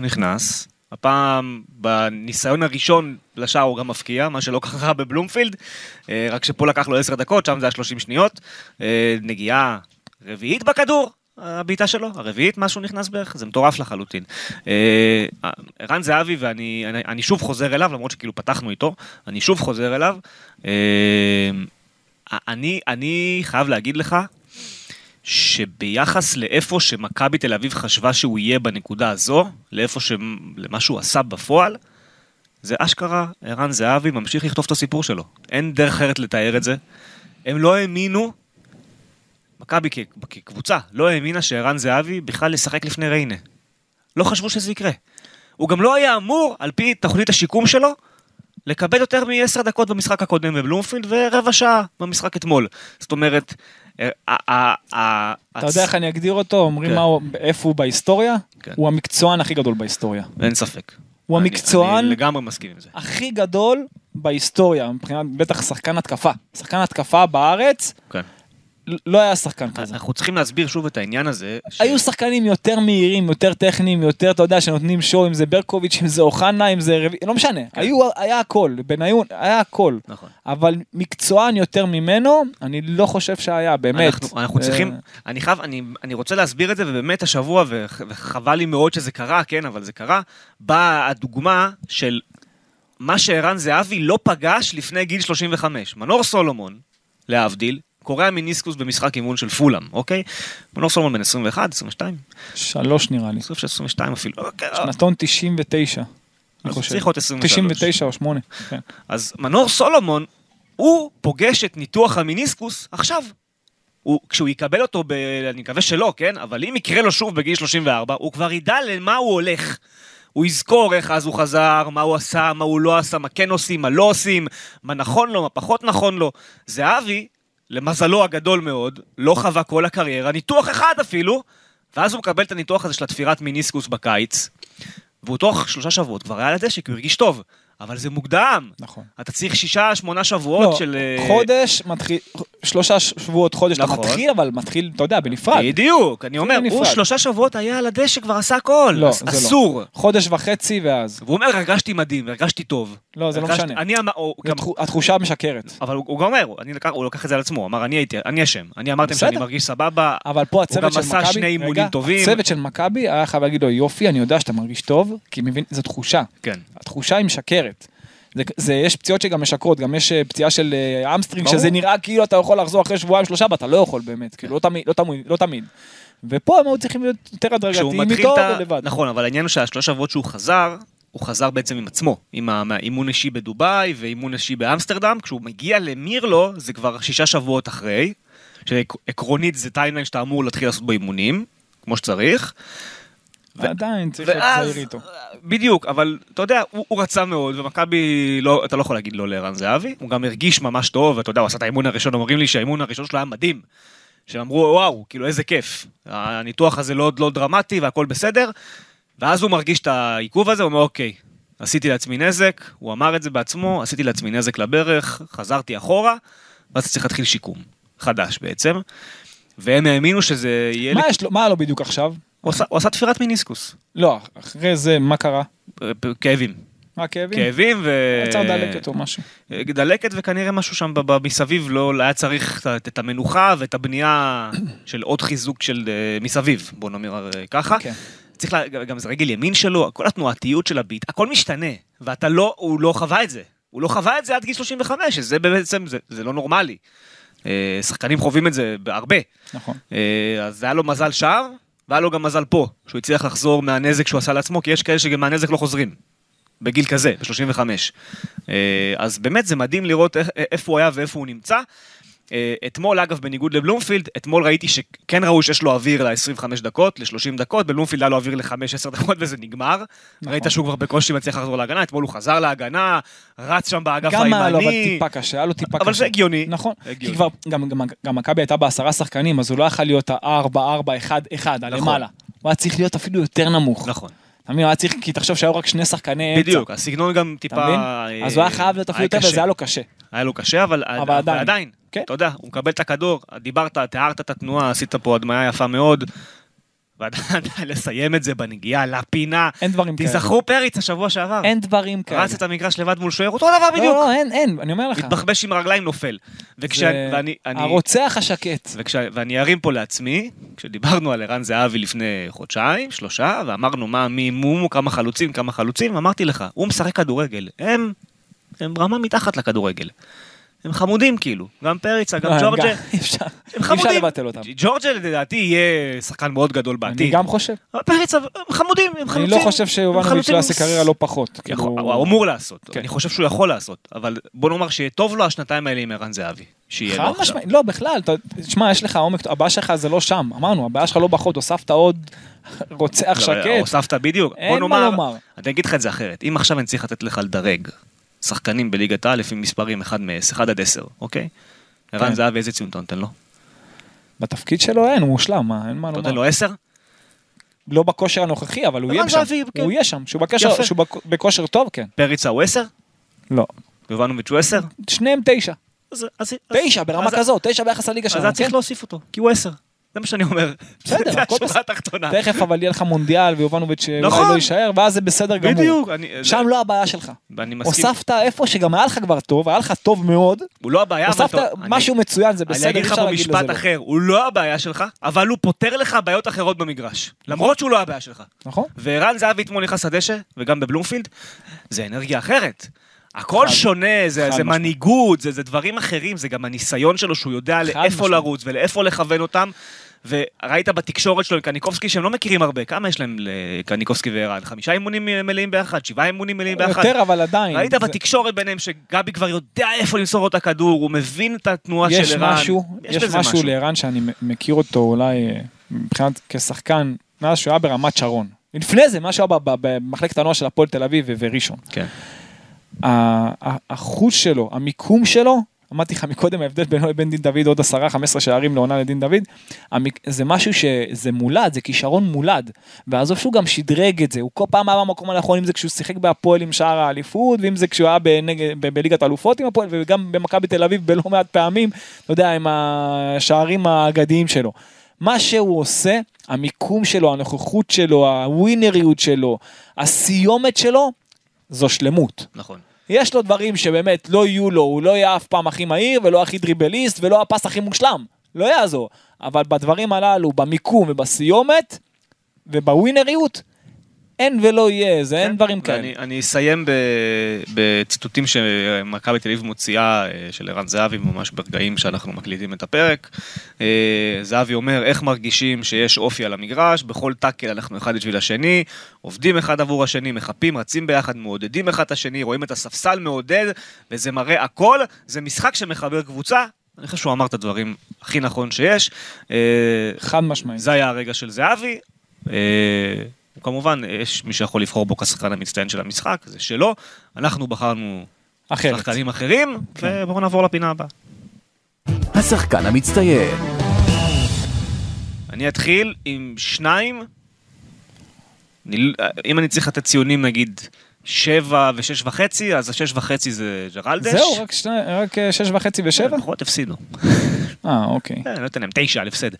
נכנס, הפעם בניסיון הראשון לשער הוא גם מפקיע, מה שלא קרה בבלומפילד, אה, רק שפה לקח לו 10 דקות, שם זה היה 30 שניות, אה, נגיעה רביעית בכדור, הבעיטה שלו, הרביעית, מאז שהוא נכנס בערך, זה מטורף לחלוטין. אה, ערן זהבי, ואני אני, אני שוב חוזר אליו, למרות שכאילו פתחנו איתו, אני שוב חוזר אליו. אני, אני חייב להגיד לך, שביחס לאיפה שמכבי תל אביב חשבה שהוא יהיה בנקודה הזו, לאיפה ש... למה שהוא עשה בפועל, זה אשכרה ערן זהבי ממשיך לכתוב את הסיפור שלו. אין דרך אחרת לתאר את זה. הם לא האמינו, מכבי כקבוצה, לא האמינה שערן זהבי בכלל ישחק לפני ריינה. לא חשבו שזה יקרה. הוא גם לא היה אמור, על פי תוכנית השיקום שלו, לקבל יותר מ-10 דקות במשחק הקודם בבלומפילד ורבע שעה במשחק אתמול. זאת אומרת, אתה יודע איך אני אגדיר אותו? אומרים כן. איפה הוא בהיסטוריה? כן. הוא המקצוען הכי גדול בהיסטוריה. אין ספק. הוא המקצוען אני לגמרי מסכים עם זה. הכי גדול בהיסטוריה, מבחינת בטח שחקן התקפה. שחקן התקפה בארץ, כן. לא היה שחקן כזה. אנחנו צריכים להסביר שוב את העניין הזה. ש- היו שחקנים יותר מהירים, יותר טכניים, יותר, אתה יודע, שנותנים שואו, אם זה ברקוביץ', אם זה אוחנה, אם זה רביעי, לא משנה. היו, היה הכל, בניון, היה הכל. נכון. אבל מקצוען יותר ממנו, אני לא חושב שהיה, באמת. אנחנו, אנחנו צריכים, אה, אני חייב, אני, אני רוצה להסביר את זה, ובאמת השבוע, וח- וחבל לי מאוד שזה קרה, כן, אבל זה קרה, באה הדוגמה של מה שערן זהבי לא פגש לפני גיל 35. מנור סולומון, להבדיל, קורע מיניסקוס במשחק אימון של פולאם, אוקיי? מנור סולומון בן 21, 22, שלוש נראה לי. אני חושב ש 22 אפילו, אוקיי, שנתון 99. אני חושב. צריך להיות 23. 99 או 8. כן. אז מנור סולומון, הוא פוגש את ניתוח המיניסקוס עכשיו. הוא, כשהוא יקבל אותו, ב, אני מקווה שלא, כן? אבל אם יקרה לו שוב בגיל 34, הוא כבר ידע למה הוא הולך. הוא יזכור איך אז הוא חזר, מה הוא עשה, מה הוא לא עשה, מה כן עושים, מה לא עושים, מה נכון לו, מה פחות נכון לו. זהבי, למזלו הגדול מאוד, לא חווה כל הקריירה, ניתוח אחד אפילו, ואז הוא מקבל את הניתוח הזה של התפירת מיניסקוס בקיץ, והוא תוך שלושה שבועות כבר היה על הדשא, כי הוא הרגיש טוב. אבל זה מוקדם. נכון. אתה צריך שישה, שמונה שבועות לא, של... אה, חודש מתחיל, שלושה שבועות חודש אתה נכון. מתחיל, אבל מתחיל, אתה יודע, בנפרד. בדיוק, אני אומר, הוא נפרד. שלושה שבועות היה על הדשא, כבר עשה הכל. לא, זה לא. אסור. חודש וחצי ואז. והוא אומר, הרגשתי מדהים, הרגשתי טוב. לא, זה לא הרגשתי- משנה. אני אמר, הוא גם- תחו- התחושה משקרת. אבל הוא הוא גם אומר, אני לקח- הוא לקח את זה על עצמו, הוא אמר, אני הייתי, אני אשם. אני אמרתם בסדר. שאני מרגיש סבבה. אבל פה הצוות גם של עשה מכבי, שני אימונים טובים. הצוות של מכבי היה חייב להגיד לו יופי אני יודע שאתה מרגיש טוב כי מבין זו תחושה כן. התחושה היא משקרת. זה, זה יש פציעות שגם משקרות גם יש אה, פציעה של אה, hamstring ברור. שזה נראה כאילו אתה יכול לחזור אחרי שבועיים שלושה ואתה לא יכול באמת כאילו לא תמיד לא תמיד לא תמיד. ופה הם היו צריכים להיות יותר הדרגתיים איתו ה... ולבד. נכון, אבל העניין הוא שהשלושה שבועות שהוא חזר, הוא חזר בעצם עם עצמו, עם האימון אישי בדובאי ואימון אישי באמסטרדם, כשהוא מגיע למירלו זה כבר שישה שבועות אחרי, שעקרונית זה timeline שאתה אמור להתחיל לעשות בו אימונים, כמו שצריך. ועדיין צריך להיות ואז, צעיר איתו. בדיוק, אבל אתה יודע, הוא, הוא רצה מאוד, ומכבי, לא, אתה לא יכול להגיד לא לערן זהבי, הוא גם הרגיש ממש טוב, ואתה יודע, הוא עשה את האימון הראשון, אומרים לי שהאימון הראשון שלו היה מדהים. שהם אמרו, וואו, כאילו איזה כיף, הניתוח הזה לא, לא דרמטי והכל בסדר, ואז הוא מרגיש את העיכוב הזה, הוא אומר, אוקיי, עשיתי לעצמי נזק, הוא אמר את זה בעצמו, עשיתי לעצמי נזק לברך, חזרתי אחורה, ואז צריך להתחיל שיקום, חדש בעצם, והם האמינו שזה יהיה... מה לי- יש לו מה לו בדיוק עכשיו? הוא עשה- הוא עשה תפירת מיניסקוס, לא אחרי זה מה קרה? כאבים. מה כאבים? כאבים ו... יצר דלקת או משהו. דלקת וכנראה משהו שם מסביב לא היה צריך את- המנוחה ואת הבנייה של עוד חיזוק של אה, מסביב בוא נאמר אה, ככה. כן. צריך לה, גם זה רגל ימין שלו כל התנועתיות של הביט הכל משתנה ואתה לא הוא לא חווה את זה הוא לא חווה את זה עד גיל 35 שזה בעצם זה, זה לא נורמלי. אה, שחקנים חווים את זה הרבה נכון. אה, אז היה לו מזל שער והיה לו גם מזל פה שהוא הצליח לחזור מהנזק שהוא עשה לעצמו כי יש כאלה שגם מהנזק לא חוזרים. בגיל כזה, ב-35. אז באמת זה מדהים לראות איפה הוא היה ואיפה הוא נמצא. אה, אתמול, אגב, בניגוד לבלומפילד, אתמול ראיתי שכן ראו שיש לו אוויר ל-25 דקות, ל-30 דקות, בבלומפילד היה לו אוויר ל-5-10 דקות וזה נגמר. נכון. ראית שהוא כבר בקושי מצליח לחזור להגנה, אתמול הוא חזר להגנה, רץ שם באגף גם היה לו אבל הימני. טיפה קשה, היה לו טיפה קשה. אבל זה הגיוני. נכון, הגיוני. כי כבר, גם- גם- גם מכבי הייתה בעשרה שחקנים, אז הוא לא יכול להיות ה-4, 4, 1, 1, נכון. הלמעלה. הוא היה צריך להיות אפילו יותר נמוך. נכון, אתה מבין, הוא היה צריך, כי תחשוב שהיו רק שני שחקני אמצע. בדיוק, הסגנון גם טיפה... אה, אז הוא היה חייב להיות אפילו יותר. וזה היה לו קשה. היה לו קשה, אבל, אבל עדיין. עדיין, כן. אתה יודע, הוא מקבל את הכדור, דיברת, תיארת את התנועה, עשית פה הדמיה יפה מאוד, ועדיין לסיים את זה בנגיעה, לפינה. אין דברים כאלה. תיזכרו פריץ השבוע שעבר. אין דברים כאלה. רץ את המגרש לבד מול שוער, אותו דבר לא, בדיוק. לא, אין, אין, אני אומר לך. מתבחבש עם הרגליים, נופל. וכש- זה אני- הרוצח השקט. וכש- ואני ארים פה לעצמי, כשדיברנו על ערן זהבי לפני חודשיים, שלושה, ואמרנו מה, מי מו, כמה חלוצים, כמה חלוצים, אמרתי לך, הוא משחק כדורגל, הם, הם רמה מתחת לכדורגל. הם חמודים כאילו, גם פריצה, גם לא, ג'ורג'ה, הם אי אפשר חמודים. לבטל אותם. ג'ורג'ה לדעתי יהיה שחקן מאוד גדול אני בעתיד. גם חושב. אבל פריצה, הם חמודים, הם אני חלוצים. לא חושב שיובנוביץ'. לא יעשה קריירה לא פחות. כאילו- הוא אמור לעשות, כן. אני חושב שהוא יכול לעשות, אבל בוא נאמר שיהיה טוב לו השנתיים האלה עם ערן זהבי. שיהיה לו עכשיו. לא בכלל, תשמע, יש לך עומק, הבעיה שלך זה לא שם, אמרנו, הבעיה שלך לא בחוד, הוספת עוד רוצח לא, שקט. הוספת בדיוק. אין מה לומר. אני אגיד לך את זה אחרת. אם עכשיו אני צריך לתת לך לדרג שחקנים בליגת העל לפי מספרים 1 מ-10, 1 עד 10, אוקיי? ערן כן. זהבי איזה ציון אתה נותן לו? בתפקיד שלו אין, הוא מושלם, מה, אין מה אתה נותן לומר. לו 10? לא בכושר הנוכחי, אבל הוא ערן יהיה שם. כן. הוא יהיה שם, שהוא בכושר טוב, כן. פריצה הוא 10? לא. יובנוביץ' הוא 10? שניהם תשע. אז- אז- תשע ברמה אז- כזאת, תשע ביחס לליגה אז שלנו. היה צריך כן? להוסיף אותו, כי הוא עשר. זה מה שאני אומר. בסדר, זה הכל השורה בסדר. התחתונה. תכף אבל יהיה לך מונדיאל ויובנוביץ' אולי נכון. לא יישאר, ואז זה בסדר גמור. בדיוק. אני- שם לא הבעיה שלך. אני מסכים. הוספת איפה שגם היה לך כבר טוב, היה לך טוב מאוד, הוא לא הבעיה, אבל... הוספת טוב, אני- משהו מצוין, זה בסדר, אני אגיד לך אפשר פה להגיד משפט לזה לא. אחר, הוא לא הבעיה שלך, אבל הוא פותר לך בעיות אחרות במגרש. למרות שהוא לא הבעיה שלך. נכון? וערן זהבי אתמול נכנס לדשא, וגם בבלומפילד, זה אנרגיה אחרת. הכל שונה, זה, זה. מנהיגות, זה, זה דברים אחרים, זה גם הניסיון שלו שהוא יודע לאיפה משמעית. לרוץ ולאיפה לכוון אותם. וראית בתקשורת שלו עם קניקובסקי שהם לא מכירים הרבה, כמה יש להם לקניקובסקי וערן? חמישה אימונים מלאים ביחד? שבעה אימונים מלאים ביחד? יותר אבל עדיין. ראית זה- בתקשורת ביניהם שגבי כבר יודע איפה למסור את הכדור, הוא מבין את התנועה יש של ערן. משהו, יש בזה משהו לערן שאני מכיר אותו אולי אה, מבחינת כשחקן, מאז שהוא היה ברמת שרון. לפני זה, מה שהוא היה ב- ב- במחלקת הנוער של הפועל תל אביב וראשון. כן. החוש שלו, המיקום שלו, אמרתי לך מקודם ההבדל בינו לבין דין דוד עוד 10-15 שערים לעונה לדין דוד, זה משהו שזה מולד, זה כישרון מולד. ועזוב שהוא גם שדרג את זה, הוא כל פעם היה במקום הנכון, אם זה כשהוא שיחק בהפועל עם שער האליפות, ואם זה כשהוא היה בליגת האלופות עם הפועל, וגם במכבי תל אביב בלא מעט פעמים, אתה יודע, עם השערים האגדיים שלו. מה שהוא עושה, המיקום שלו, הנוכחות שלו, הווינריות שלו, הסיומת שלו, זו שלמות. נכון. יש לו דברים שבאמת לא יהיו לו, הוא לא יהיה אף פעם הכי מהיר ולא הכי דריבליסט ולא הפס הכי מושלם, לא יעזור. אבל בדברים הללו, במיקום ובסיומת ובווינריות, אין ולא יהיה, זה אין דברים כאלה. אני אסיים בציטוטים שמכבי תל אביב מוציאה אה, של ערן זהבי ממש ברגעים שאנחנו מקליטים את הפרק. אה, זהבי אומר איך מרגישים שיש אופי על המגרש, בכל טאקל אנחנו אחד בשביל השני, עובדים אחד עבור השני, מחפים, רצים ביחד, מעודדים אחד את השני, רואים את הספסל מעודד, וזה מראה הכל, זה משחק שמחבר קבוצה. אני חושב שהוא אמר את הדברים הכי נכון שיש. אה, חד משמעית. זה היה הרגע של זהבי. כמובן, יש מי שיכול לבחור בו כשחקן המצטיין של המשחק, זה שלו. אנחנו בחרנו אחרת. שחקנים אחרים, כן. ובואו נעבור לפינה הבאה. השחקן המצטיין. אני אתחיל עם שניים. אני, אם אני צריך לתת ציונים, נגיד, שבע ושש וחצי, אז השש וחצי זה ג'רלדש. זהו, רק שני- רק אה, שש וחצי ושבע? לפחות הפסידו. אה, אוקיי. אה, לא אתן להם תשע על הפסד.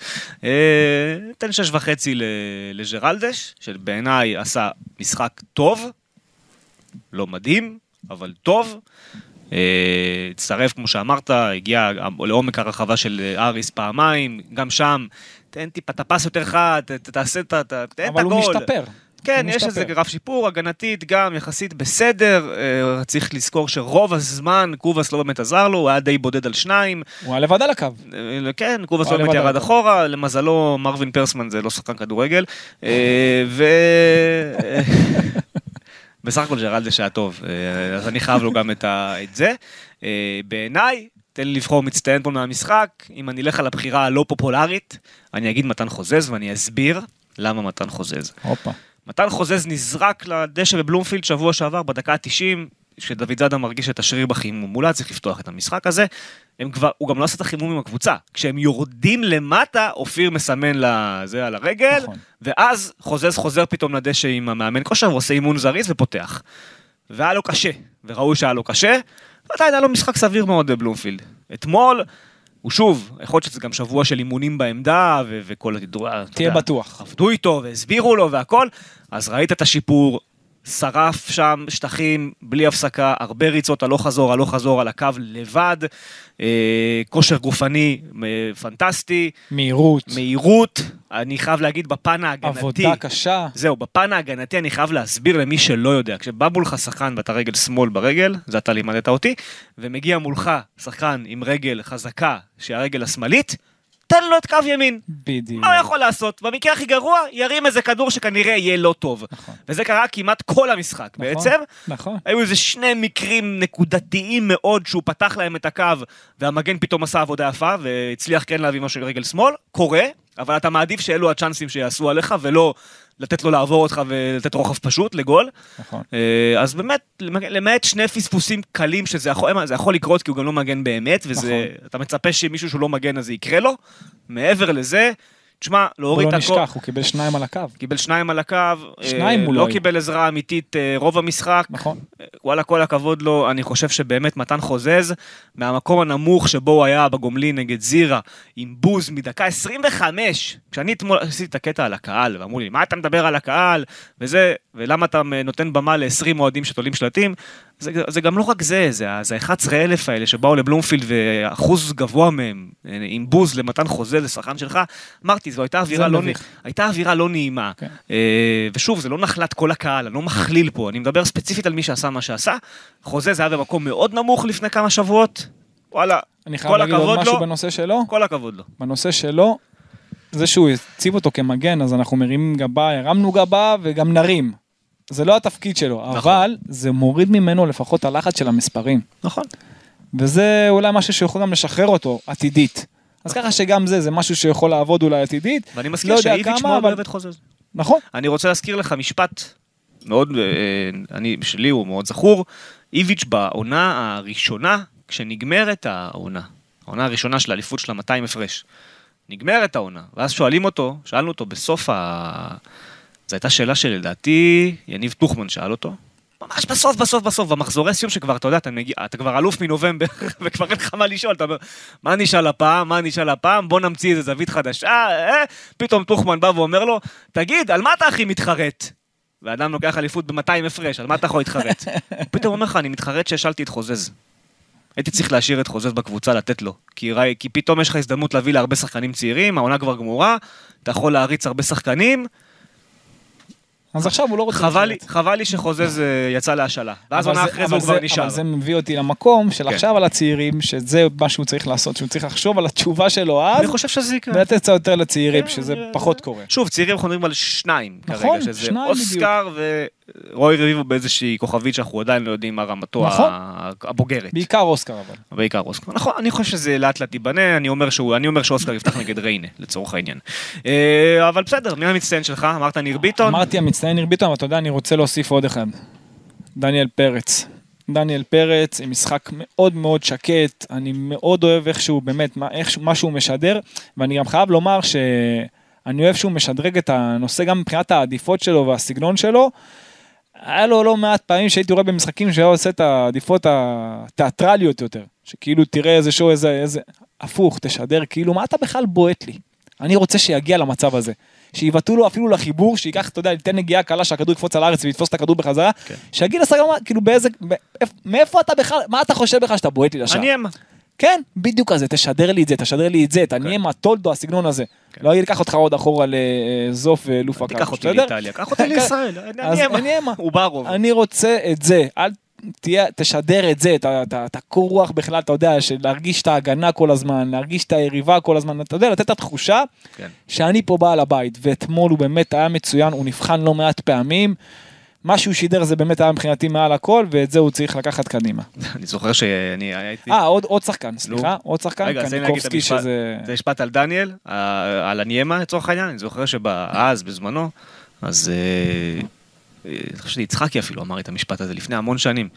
אה, ניתן שש וחצי לג'רלדש, שבעיניי עשה משחק טוב, לא מדהים, אבל טוב. אה, הצטרף, כמו שאמרת, הגיע לעומק הרחבה של אה, אריס פעמיים, גם שם, תן טיפה, תפס יותר חד, תעשה את ה... ת- תן את אבל הוא הגול. משתפר. כן, יש איזה. גרף שיפור, הגנתית גם יחסית בסדר, אה, צריך לזכור שרוב הזמן קובאס לא באמת עזר לו, הוא היה די בודד על שניים, הוא היה לבד על הקו. אה, כן, קובאס לא באמת ירד אחורה, למזלו מרווין פרסמן זה לא שחקן כדורגל, אה, ו... בסך הכל ג'רלדש היה טוב, אה, אז אני חייב לו גם את זה. אה, בעיניי, תן לי לבחור מצטיין פה מהמשחק, אם אני אלך על הבחירה הלא פופולרית, אני אגיד מתן חוזז ואני אסביר למה מתן חוזז. הופה. מתן חוזז נזרק לדשא בבלומפילד שבוע שעבר בדקה ה-90, כשדוד זאדה מרגיש את השריר בחימום, אולי צריך לפתוח את המשחק הזה. הם כבר, הוא גם לא עשה את החימום עם הקבוצה. כשהם יורדים למטה, אופיר מסמן לזה על הרגל, נכון. ואז חוזז חוזר פתאום לדשא עם המאמן כושר, ועושה אימון זריז ופותח. והיה לו קשה, וראוי שהיה לו קשה, ועדיין היה לו משחק סביר מאוד בבלומפילד. אתמול, הוא שוב, יכול להיות שזה גם שבוע של אימונים בעמדה, ו- וכל... תהיה יודע, בטוח. עבדו איתו והסבירו לו והכל, אז ראית את השיפור, שרף שם שטחים בלי הפסקה, הרבה ריצות הלוך חזור, הלוך חזור על הקו לבד, אה, כושר גופני אה, פנטסטי, מהירות, מהירות, אני חייב להגיד בפן ההגנתי. עבודה קשה. זהו, בפן ההגנתי אני חייב להסביר למי שלא יודע, כשבא מולך שחקן ואתה רגל שמאל ברגל, זה אתה לימדת אותי, ומגיע מולך שחקן עם רגל חזקה, שהיא הרגל השמאלית, תן לו את קו ימין. בדיוק. מה הוא יכול לעשות? במקרה הכי גרוע, ירים איזה כדור שכנראה יהיה לא טוב. נכון. וזה קרה כמעט כל המשחק נכון, בעצם. נכון. היו איזה שני מקרים נקודתיים מאוד שהוא פתח להם את הקו והמגן פתאום עשה עבודה יפה והצליח כן להביא משהו לרגל שמאל, קורה, אבל אתה מעדיף שאלו הצ'אנסים שיעשו עליך ולא לתת לו לעבור אותך ולתת רוחב פשוט לגול. נכון. אה, אז באמת, למעט שני פספוסים קלים שזה יכול, זה יכול לקרות כי הוא גם לא מגן באמת, וזה, נכון. אתה מצפה שמישהו שהוא לא מגן אז זה יקרה לו. מעבר לזה, תשמע, להוריד בוא את לא הכל... נשכח, הוא קיבל שניים על הקו. קיבל שניים על הקו, שניים אה, מולו לא היו. קיבל עזרה אמיתית אה, רוב המשחק, נכון. וואלה כל הכבוד לו, אני חושב שבאמת מתן חוזז, מהמקום הנמוך שבו הוא היה בגומלין נגד זירה, עם בוז מדקה 25, כשאני אתמול עשיתי את הקטע על הקהל, ואמרו לי, מה אתה מדבר על הקהל, וזה, ולמה אתה נותן במה ל-20 אוהדים שתולים שלטים, זה, זה גם לא רק זה, זה, ה- זה ה-11 אלף האלה שבאו לבלומפילד ואחוז גבוה מהם, אה, עם בוז למתן חוזה לשחקן שלך, אמרתי, זו הייתה אווירה לא, מביך. הייתה אווירה לא נעימה. כן. אה, ושוב, זה לא נחלת כל הקהל, אני לא מכליל פה, אני מדבר ספציפית על מי שעשה מה שעשה. חוזה זה היה במקום מאוד נמוך לפני כמה שבועות. וואלה, אני חייב להגיד עוד משהו לו, בנושא שלו. כל הכבוד לו. בנושא שלו, זה שהוא הציב אותו כמגן, אז אנחנו מרימים גבה, הרמנו גבה וגם נרים. זה לא התפקיד שלו, נכון. אבל זה מוריד ממנו לפחות הלחץ של המספרים. נכון. וזה אולי משהו שיכול גם לשחרר אותו עתידית. אז ככה שגם זה, זה משהו שיכול לעבוד אולי עתידית. ואני לא מזכיר יודע שאיביץ' מאוד אבל- אוהב את חוזה. נכון, אני רוצה להזכיר לך משפט מאוד, אה, אני, שלי הוא מאוד זכור. איביץ' בעונה הראשונה, כשנגמרת העונה, העונה הראשונה של האליפות של ה-200 הפרש, נגמרת העונה, ואז שואלים אותו, שאלנו אותו בסוף ה... זו הייתה שאלה שלדעתי יניב טוחמן שאל אותו. ממש בסוף, בסוף, בסוף, במחזורי סיום שכבר, אתה יודע, אתה, מגיע, אתה כבר אלוף מנובמבר, וכבר אין לך מה לשאול, אתה אומר, מה נשאל הפעם, מה נשאל הפעם, בוא נמציא איזה זווית חדשה, אה? פתאום טוחמן בא ואומר לו, תגיד, על מה אתה הכי מתחרט? ואדם לוקח אליפות ב-200 הפרש, על מה אתה יכול להתחרט? פתאום הוא אומר לך, אני מתחרט שהשאלתי את חוזז. הייתי צריך להשאיר את חוזז בקבוצה, לתת לו. כי, ראי- כי פתאום יש לך הזדמנות להביא להרבה שחקנים צעירים, העונה כבר גמורה, אתה יכול להריץ הרבה שחקנים, אז עכשיו הוא לא רוצה... חבל לי. חבל לי שחוזז אה, יצא להשאלה. ואז עונה אחרי זה הוא כבר נשאר. אבל זה מביא אותי למקום של כן. עכשיו על הצעירים, שזה מה שהוא צריך לעשות, שהוא צריך לחשוב על התשובה שלו אז, אני חושב שזה יקרה. ולתת קצת יותר לצעירים, כן, שזה אני- פחות קורה. שוב, צעירים אנחנו מדברים על שניים נכון, כרגע, שזה שניים אוסקר ורועי רביבו באיזושהי כוכבית שאנחנו עדיין לא יודעים מה רמתו נכון. הבוגרת. בעיקר אוסקר אבל. בעיקר אוסקר. נכון, אני חושב שזה לאט לאט ייבנה, אני אומר שהוא- אני אומר שאוסקר יפתח נגד ריינה, לצורך העניין. אה, אבל בסדר, מי המצטיין שלך? אמרת ניר ביטון? אמרתי המצטיין ניר ביטון, אבל אתה יודע, אני רוצה להוסיף עוד אחד. דניאל פרץ. דניאל פרץ עם משחק מאוד מאוד שקט, אני מאוד אוהב איך שהוא באמת, מה, איך, מה שהוא משדר, ואני גם חייב לומר שאני אוהב שהוא משדרג את הנושא גם מבחינת העדיפות שלו והסגנון שלו. היה לו לא מעט פעמים שהייתי רואה במשחקים שהיה עושה את העדיפות התיאטרליות יותר, שכאילו תראה איזה שואו, איזה, איזה, הפוך, תשדר, כאילו מה אתה בכלל בועט לי? אני רוצה שיגיע למצב הזה. שיבטאו לו אפילו לחיבור, שייקח, אתה יודע, ייתן נגיעה קלה שהכדור יקפוץ על הארץ ויתפוס את הכדור בחזרה, כן. שיגיד לשחקן, כאילו באיזה, מאיפה אתה בכלל, מה אתה חושב בכלל שאתה בועט לי לשער? אני אמה. כן, בדיוק כזה, תשדר לי את זה, תשדר לי את זה, תניע מהטולדו, הסגנון הזה. כן. לא אגיד, קח אותך עוד אחורה לזוף ולופה תיקח אותי לאיטליה, קח אותי לישראל, אני- אמה. הוא ברוב. אני רוצה את זה, אל תהיה, תשדר את זה, את הקור רוח בכלל, אתה יודע, להרגיש את ההגנה כל הזמן, להרגיש את היריבה כל הזמן, אתה יודע, לתת את התחושה כן. שאני פה בעל הבית, ואתמול הוא באמת היה מצוין, הוא נבחן לא מעט פעמים. מה שהוא שידר זה באמת היה מבחינתי מעל הכל, ואת זה הוא צריך לקחת קדימה. אני זוכר שאני הייתי... אה, עוד, עוד שחקן, סליחה, עוד שחקן, רגע, קניקובסקי שזה... זה משפט על דניאל, על הניימה לצורך העניין, אני זוכר שאז, בזמנו, אז אה, אה, אני חושב שיצחקי אפילו אמר את המשפט הזה לפני המון שנים.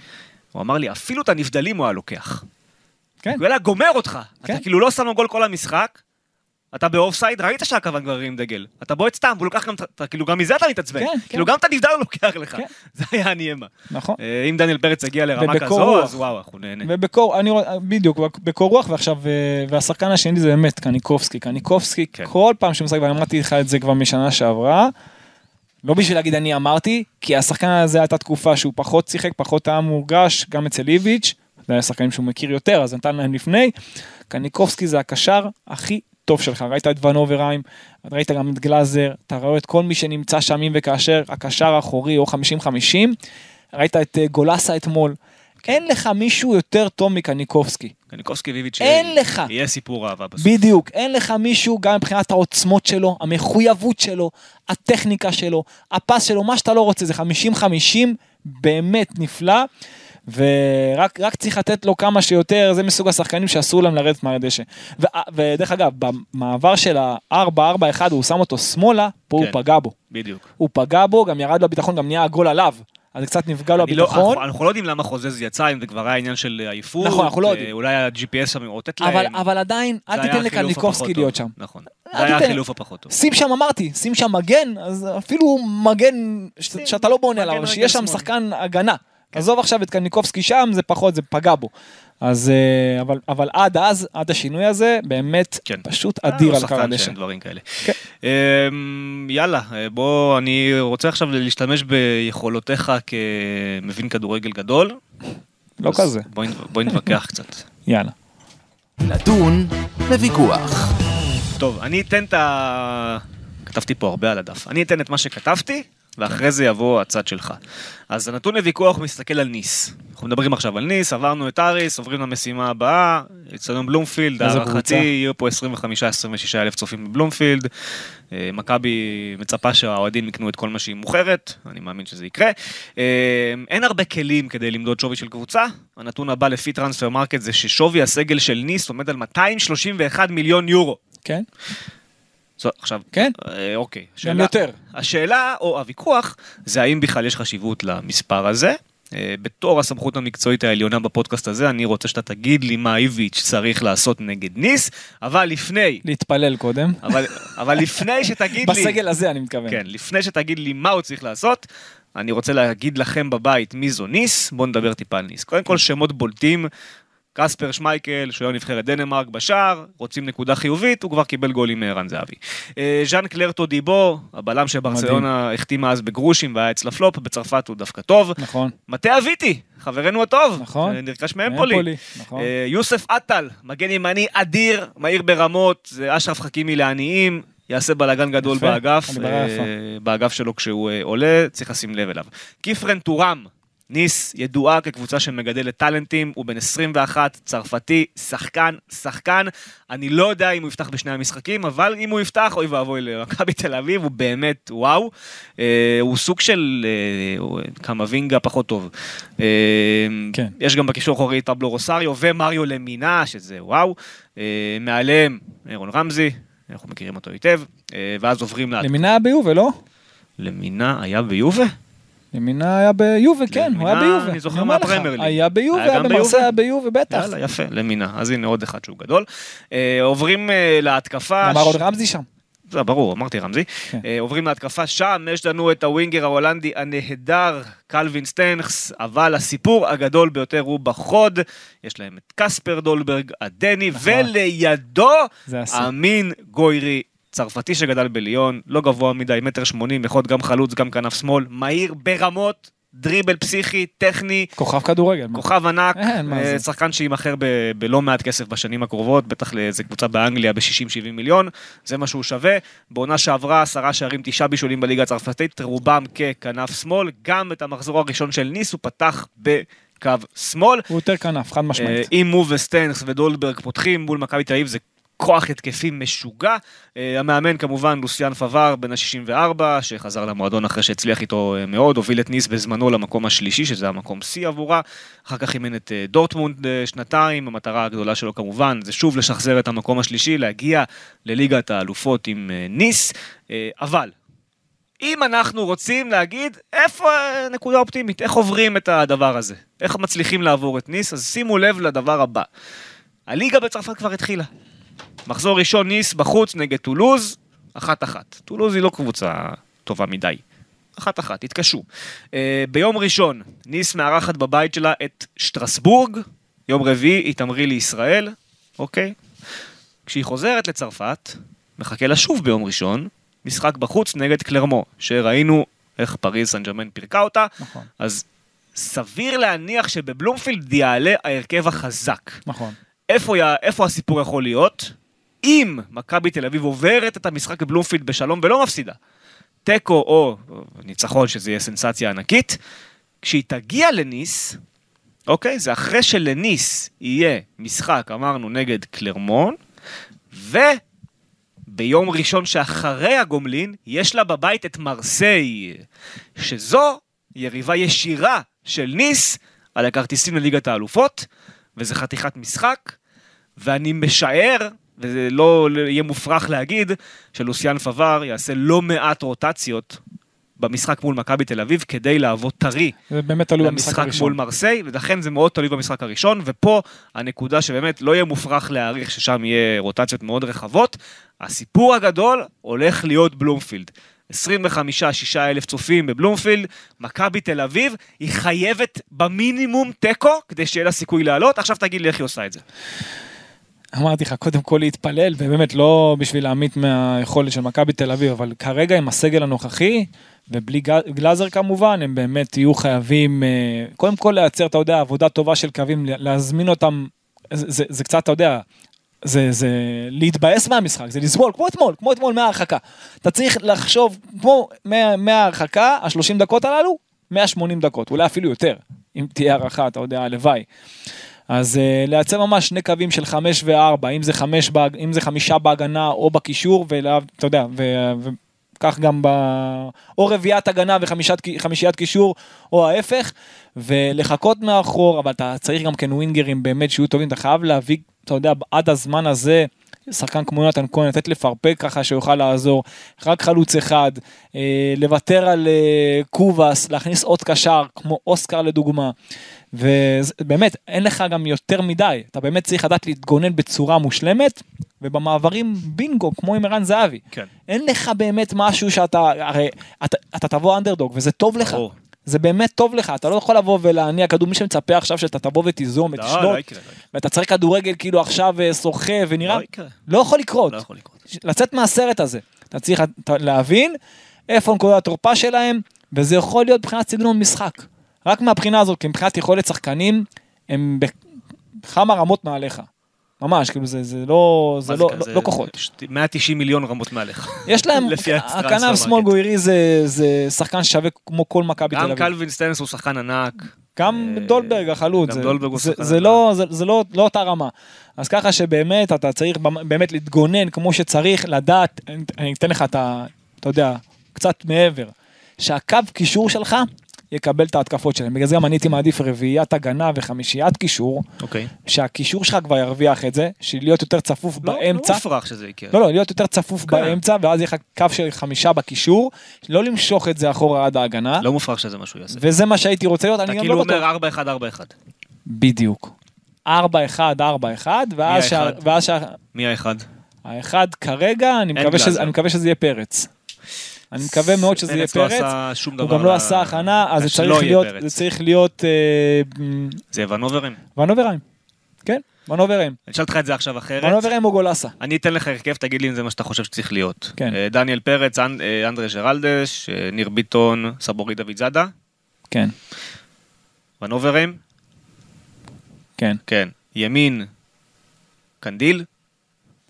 הוא אמר לי, אפילו את הנבדלים הוא היה לוקח. כן. הוא היה גומר אותך. כן. אתה כאילו לא שם לו גול כל המשחק, אתה באוף סייד, ראית שהכוון כבר הרים דגל. אתה בועט סתם, והוא לוקח גם, אתה כאילו גם מזה אתה מתעצבן. כן, כן. כאילו גם את הנבדל הוא לוקח לך. כן. זה היה הניימה. נכון. אה, אם דניאל פרץ יגיע לרמה כזו, רוח. אז וואו, אנחנו נהנה. ובקור, אני רואה, בדיוק, בקור רוח, ועכשיו, אה, והשחקן השני זה באמת קניקובסקי. קניקובסקי, כן. כל פעם שהוא משחק, ואני אמרתי לך את זה כבר משנה שעברה, לא בשביל להגיד אני אמרתי, כי השחקן הזה הייתה תקופה שהוא פחות שיחק, פחות היה מורגש, גם אצל איביץ', זה היה שחקנים שהוא מכיר יותר, אז נתן להם לפני. קניקובסקי זה הקשר הכי טוב שלך, ראית את ון אוברהיים, ראית גם את גלאזר, אתה רואה את כל מי שנמצא שם אם וכאשר, הקשר האחורי או 50-50, ראית את אה, גולסה אתמול, אין לך מישהו יותר טוב מקניקובסקי. קניקובסקי ויביץ' אין לך. יהיה סיפור אהבה בסוף. בדיוק, אין לך מישהו גם מבחינת העוצמות שלו, המחויבות שלו, הטכניקה שלו, הפס שלו, מה שאתה לא רוצה, זה 50-50, באמת נפלא. ורק רק צריך לתת לו כמה שיותר, זה מסוג השחקנים שאסור להם לרדת מהדשא. ו- ודרך אגב, במעבר של ה-4-4-1 הוא שם אותו שמאלה, פה כן. הוא פגע בו. בדיוק. הוא פגע בו, גם ירד לו הביטחון, גם נהיה הגול עליו. אז קצת נפגע לו לא- הביטחון. אנחנו- אנחנו לא יודעים למה חוזז יצא, אם זה כבר היה עניין של עייפות. נכון, אנחנו לא אה, יודעים. אולי ה-GPS שם מאותת להם. אבל, אבל עדיין, אל תיתן לקניקובסקי להיות. שם. נכון. זה היה החילוף הפחות טוב. שים שם, אמרתי, שים שם מגן, אז אפילו מגן שאתה לא בונה עליו, שיש שם. שחקן הגנה. עזוב עכשיו את קניקובסקי שם, זה פחות, זה פגע בו. אז, אה, אבל, אבל עד אז, עד השינוי הזה, באמת כן. פשוט אה, אדיר הוא על קר הדשא. דברים כאלה. כן. אמ, יאללה, אה, בוא, אני רוצה עכשיו להשתמש ביכולותיך כמבין כדורגל גדול. לא אז כזה, בוא נ- בוא נתווכח קצת. יאללה. נתון לוויכוח. טוב, אני אתן את ה... כתבתי פה הרבה על הדף. אני אתן את מה שכתבתי, ואחרי זה יבוא הצד שלך. אז הנתון לוויכוח מסתכל על ניס. אנחנו מדברים עכשיו על ניס, עברנו את אריס, עוברים למשימה הבאה, אצטדיון בלומפילד, הערכתי. יהיו פה 25-26 אלף צופים בבלומפילד. אה, מכבי מצפה שהאוהדים יקנו את כל מה שהיא מוכרת, אני מאמין שזה יקרה. אה, אין הרבה כלים כדי למדוד שווי של קבוצה. הנתון הבא לפי Transfermarkt זה ששווי הסגל של ניס עומד על 231 מיליון יורו. כן? עכשיו, כן? אה, אוקיי. גם שאלה- יותר. השאלה, או הוויכוח, זה האם בכלל יש חשיבות למספר הזה. אה, בתור הסמכות המקצועית העליונה בפודקאסט הזה, אני רוצה שאתה תגיד לי מה איביץ' צריך לעשות נגד ניס, אבל לפני, להתפלל קודם. אבל, אבל לפני שתגיד לי, בסגל הזה אני מתכוון. כן, לפני שתגיד לי מה הוא צריך לעשות, אני רוצה להגיד לכם בבית מי זו ניס, בואו נדבר טיפה על ניס. קודם כל שמות בולטים, קספר שמייקל, שוער נבחרת דנמרק בשער, רוצים נקודה חיובית, הוא כבר קיבל גולים מערן זהבי. אה, ז'אן קלר טודיבו, הבלם שברצלונה החתימה אז בגרושים והיה אצלה פלופ, בצרפת הוא דווקא טוב. נכון. מטה אביטי, חברנו הטוב, נכון. אה, נרכש מאמפולי. נכון. אה, יוסף עטל, מגן ימני אדיר, מהיר ברמות, זה אשרף חכימי לעניים, יעשה בלאגן גדול באגף. באגף שלו כשהוא עולה, צריך לשים לב אליו. כיפרן טורם, ניס ידועה כקבוצה שמגדלת טאלנטים, הוא בן 21, צרפתי, שחקן, שחקן. אני לא יודע אם הוא יפתח בשני המשחקים, אבל אם הוא יפתח, אוי ואבוי למכבי תל אביב, הוא באמת וואו. אה, הוא סוג של אה, קמבינגה פחות טוב. אה, כן. יש גם בקישור האחורי את פבלו רוסריו ומריו למינה, שזה וואו. אה, מעליהם אירון רמזי, אנחנו מכירים אותו היטב, אה, ואז עוברים. למינה ביובה, לא? למינה היה ביובה? למינה היה ביובה, כן, הוא היה ביובה. אני זוכר מהפרמייר ליג. היה ביובה, היה במרסה? היה ביובה, בטח. יאללה, יפה, למינה. אז הנה עוד אחד שהוא גדול. אה, עוברים אה, להתקפה. אמר עוד רמזי שם. זה ברור, אמרתי רמזי. כן. אה, עוברים להתקפה שם, יש לנו את ה winger ההולנדי הנהדר, קלווין סטנכס, אבל הסיפור הגדול ביותר הוא בחוד. יש להם את קספר דולברג, הדני, נכון. ולידו. אמין גוירי. צרפתי שגדל בליון, לא גבוה מדי, מטר שמונים, יכול להיות גם חלוץ, גם כנף שמאל, מהיר ברמות, דריבל פסיכי, טכני, כוכב כדורגל. כוכב ענק, אין, אה. שחקן שיימכר ב- בלא מעט כסף בשנים הקרובות, בטח לאיזה קבוצה באנגליה ב-60-70 מיליון, זה מה שהוא שווה. בעונה שעברה עשרה שערים, תשעה בישולים בליגה הצרפתית, רובם ככנף שמאל, גם את המחזור הראשון של ניס הוא פתח בקו שמאל. הוא יותר כנף, חד אה, משמעית. אם מו וסטנקס ודולברג פותחים מול מכבי תל אביב זה כוח התקפי משוגע. אה, המאמן כמובן לוסיאן פבר בן ה-64 שחזר למועדון אחרי שהצליח איתו אה, מאוד, הוביל את ניס בזמנו למקום השלישי שזה המקום שיא עבורה. אחר כך אימן את אה, דורטמונד שנתיים, המטרה הגדולה שלו כמובן זה שוב לשחזר את המקום השלישי, להגיע לליגת האלופות עם ניס, אה, אבל אם אנחנו רוצים להגיד איפה הנקודה האופטימית, איך עוברים את הדבר הזה, איך מצליחים לעבור את ניס, אז שימו לב לדבר הבא. הליגה בצרפת כבר התחילה. מחזור ראשון ניס בחוץ נגד טולוז, אחת אחת. טולוז היא לא קבוצה טובה מדי. אחת אחת, התקשו. אה, ביום ראשון, ניס מארחת בבית שלה את שטרסבורג, יום רביעי היא תמריא לישראל, אוקיי? כשהיא חוזרת לצרפת, מחכה לה שוב ביום ראשון, משחק בחוץ נגד קלרמו, שראינו איך פריז סן ג'רמן פירקה אותה, נכון, אז סביר להניח שבבלומפילד יעלה ההרכב החזק. נכון. איפה, איפה הסיפור יכול להיות? אם מכבי תל אביב עוברת את המשחק בבלומפילד בשלום ולא מפסידה, תיקו או ניצחון, שזה יהיה סנסציה ענקית, כשהיא תגיע לניס, אוקיי? זה אחרי שלניס יהיה משחק, אמרנו, נגד קלרמון, וביום ראשון שאחרי הגומלין, יש לה בבית את מרסיי, שזו יריבה ישירה של ניס על הכרטיסים לליגת האלופות, וזה חתיכת משחק, ואני משער, וזה לא יהיה מופרך להגיד, שלוסיאן פבר יעשה לא מעט רוטציות במשחק מול מכבי תל אביב כדי לעבוד טרי זה באמת תלוי במשחק למשחק מול הראשון. מרסיי, ולכן זה מאוד תלוי במשחק הראשון, ופה הנקודה שבאמת לא יהיה מופרך להעריך ששם יהיה רוטציות מאוד רחבות. הסיפור הגדול הולך להיות בלומפילד. 25-6 אלף צופים בבלומפילד, מכבי תל אביב, היא חייבת במינימום תיקו כדי שיהיה לה סיכוי לעלות, עכשיו תגיד לי איך היא עושה את זה. אמרתי לך, קודם כל להתפלל, ובאמת לא בשביל להמעיט מהיכולת של מכבי תל אביב, אבל כרגע עם הסגל הנוכחי, ובלי גלאזר כמובן, הם באמת יהיו חייבים, אה, קודם כל לייצר, אתה יודע, עבודה טובה של קווים, להזמין אותם, זה, זה, זה קצת, אתה יודע, זה, זה להתבאס מהמשחק, זה לסבול, כמו אתמול, כמו אתמול מההרחקה. אתה צריך לחשוב, כמו מה- מההרחקה, ה-30 דקות הללו, 180 דקות, אולי אפילו יותר, אם תהיה הערכה, אתה יודע, הלוואי. אז uh, לייצר ממש שני קווים של חמש וארבע, אם זה, חמש, בהג- אם זה חמישה בהגנה או בקישור, ואתה יודע, ו- וכך גם ב... או רביעיית הגנה וחמישיית קישור, או ההפך, ולחכות מאחור, אבל אתה צריך גם כן ווינגרים באמת שיהיו טובים, אתה חייב להביא, אתה יודע, עד הזמן הזה, שחקן כמו יונתן כהן, לתת לפרפק ככה שיוכל לעזור, רק חלוץ אחד, אה, לוותר על אה, קובאס, להכניס עוד קשר, כמו אוסקר לדוגמה. ובאמת, אין לך גם יותר מדי, אתה באמת צריך לדעת להתגונן בצורה מושלמת, ובמעברים בינגו, כמו עם ערן זהבי. כן. אין לך באמת משהו שאתה, הרי אתה, אתה תבוא אנדרדוג וזה טוב לך. ברור. זה באמת טוב לך, אתה לא יכול לבוא ולהניע כדור, מי שמצפה עכשיו שאתה תבוא ותיזום לא, ותשלוט, לא לא. ואתה צריך כדורגל כאילו עכשיו אה, שוחה ונראה, לא יכול לקרות. לא. לצאת מהסרט הזה. אתה צריך להבין איפה נקודת התורפה שלהם, וזה יכול להיות מבחינת סגנון משחק. רק מהבחינה הזאת, כי מבחינת יכולת שחקנים, הם בכמה רמות מעליך. ממש, כאילו זה, זה לא, זה מה לא? לא, לא כוחות. ש- 190 מיליון רמות מעליך. יש להם, הכנף שמאל. גוירי זה, זה שחקן ששווה כמו כל מכבי תל גם אביב. קלווין סטנס הוא שחקן ענק. גם אה, דולברג החלוץ, גם זה, דולברג הוא זה, זה. לא, זה, זה לא, לא אותה רמה. אז ככה שבאמת אתה צריך באמת להתגונן כמו שצריך, לדעת, אני אתן לך את ה... אתה יודע, קצת מעבר, שהקו קישור שלך יקבל את ההתקפות שלהם. בגלל זה גם אני הייתי מעדיף רביעיית הגנה וחמישיית קישור, אוקיי. שהקישור שלך כבר ירוויח את זה, שלהיות יותר צפוף לא באמצע. לא מופרך שזה יקרה. לא, לא, להיות יותר צפוף כן. באמצע, ואז יהיה לך קו של חמישה בקישור, לא למשוך את זה אחורה עד ההגנה, לא מופרך שזה מה שהוא יעשה. וזה מה שהייתי רוצה להיות, אתה אני גם כאילו לא בטוח. אומר 4-1-4-1. בדיוק. 4-1, 4-1, ואז שה... ואז שה... מי האחד? האחד כרגע, אני מקווה. שזה, אני מקווה שזה יהיה פרץ. אני מקווה מאוד שזה יהיה פרץ לא פרץ. עשה שום דבר. הוא גם לא עשה הכנה, אז זה צריך להיות, פרץ. זה אה, זה ונוברים. ונוברהיים. כן, ונוברהיים. אני אשאל אותך את זה עכשיו אחרת. ונוברהיים או גולסה. אני אתן לך הרכב, תגיד לי אם זה מה שאתה חושב שצריך להיות. כן. אה, דניאל פרץ, אה, אנדרי ג'רלדש, ניר ביטון, סבורי דוד זאדה, כן, ונוברים, כן. כן. ימין, קנדיל,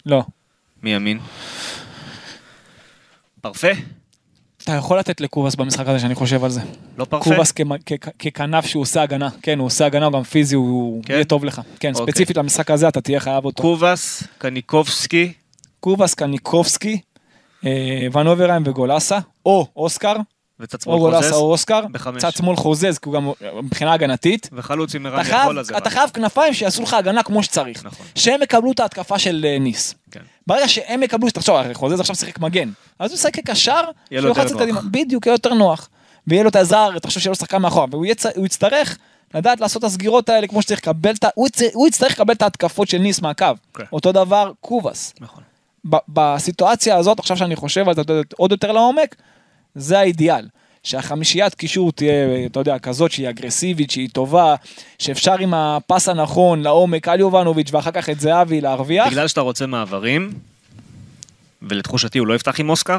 לא. מי ימין? פרפה? אתה יכול לתת לקובאס במשחק הזה שאני חושב על זה. לא פרפה? קובאס ככנף שהוא עושה הגנה. כן, הוא עושה הגנה, הוא גם פיזי, הוא כן? יהיה טוב לך. כן, אוקיי. ספציפית למשחק הזה אתה תהיה חייב אותו. קובאס, קניקובסקי, קובאס, קניקובסקי, אה, ונוברהיים וגולסה, או אוסקר, וצד שמאל חוזז, או אוסקר, בחמש. צד שמאל חוזז, כי הוא גם מבחינה הגנתית. וחלוץ עם ערן יכול לזה. אתה חייב כנפיים שיעשו לך הגנה כמו שצריך. נכון. שהם יקבלו את ההתקפה של אה, ניס. כן. ברגע שהם יקבלו, תחשוב, חוזז עכשיו שיחק מגן. אז הוא ישחק כקשר, יהיה לו יותר לצאת נוח. קדימה. בדיוק, יהיה יותר נוח. ויהיה לו את העזרה, תחשוב שיהיה לו שחקן מאחורה. והוא יצ- הוא יצטרך לדעת לעשות את הסגירות האלה כמו שצריך לקבל את ה... הוא יצ- הוא יצטרך לקבל את ההתקפות של ניס מהקו. כן. אותו דבר קובאס. נכון. בסיטואציה הזאת, עכשיו שאני חושב על זה עוד יותר לעומק, זה האידיאל. שהחמישיית קישור תהיה, אתה יודע, כזאת שהיא אגרסיבית, שהיא טובה, שאפשר עם הפס הנכון לעומק על יובנוביץ' ואחר כך את זהבי להרוויח. בגלל שאתה רוצה מעברים, ולתחושתי הוא לא יפתח עם אוסקר,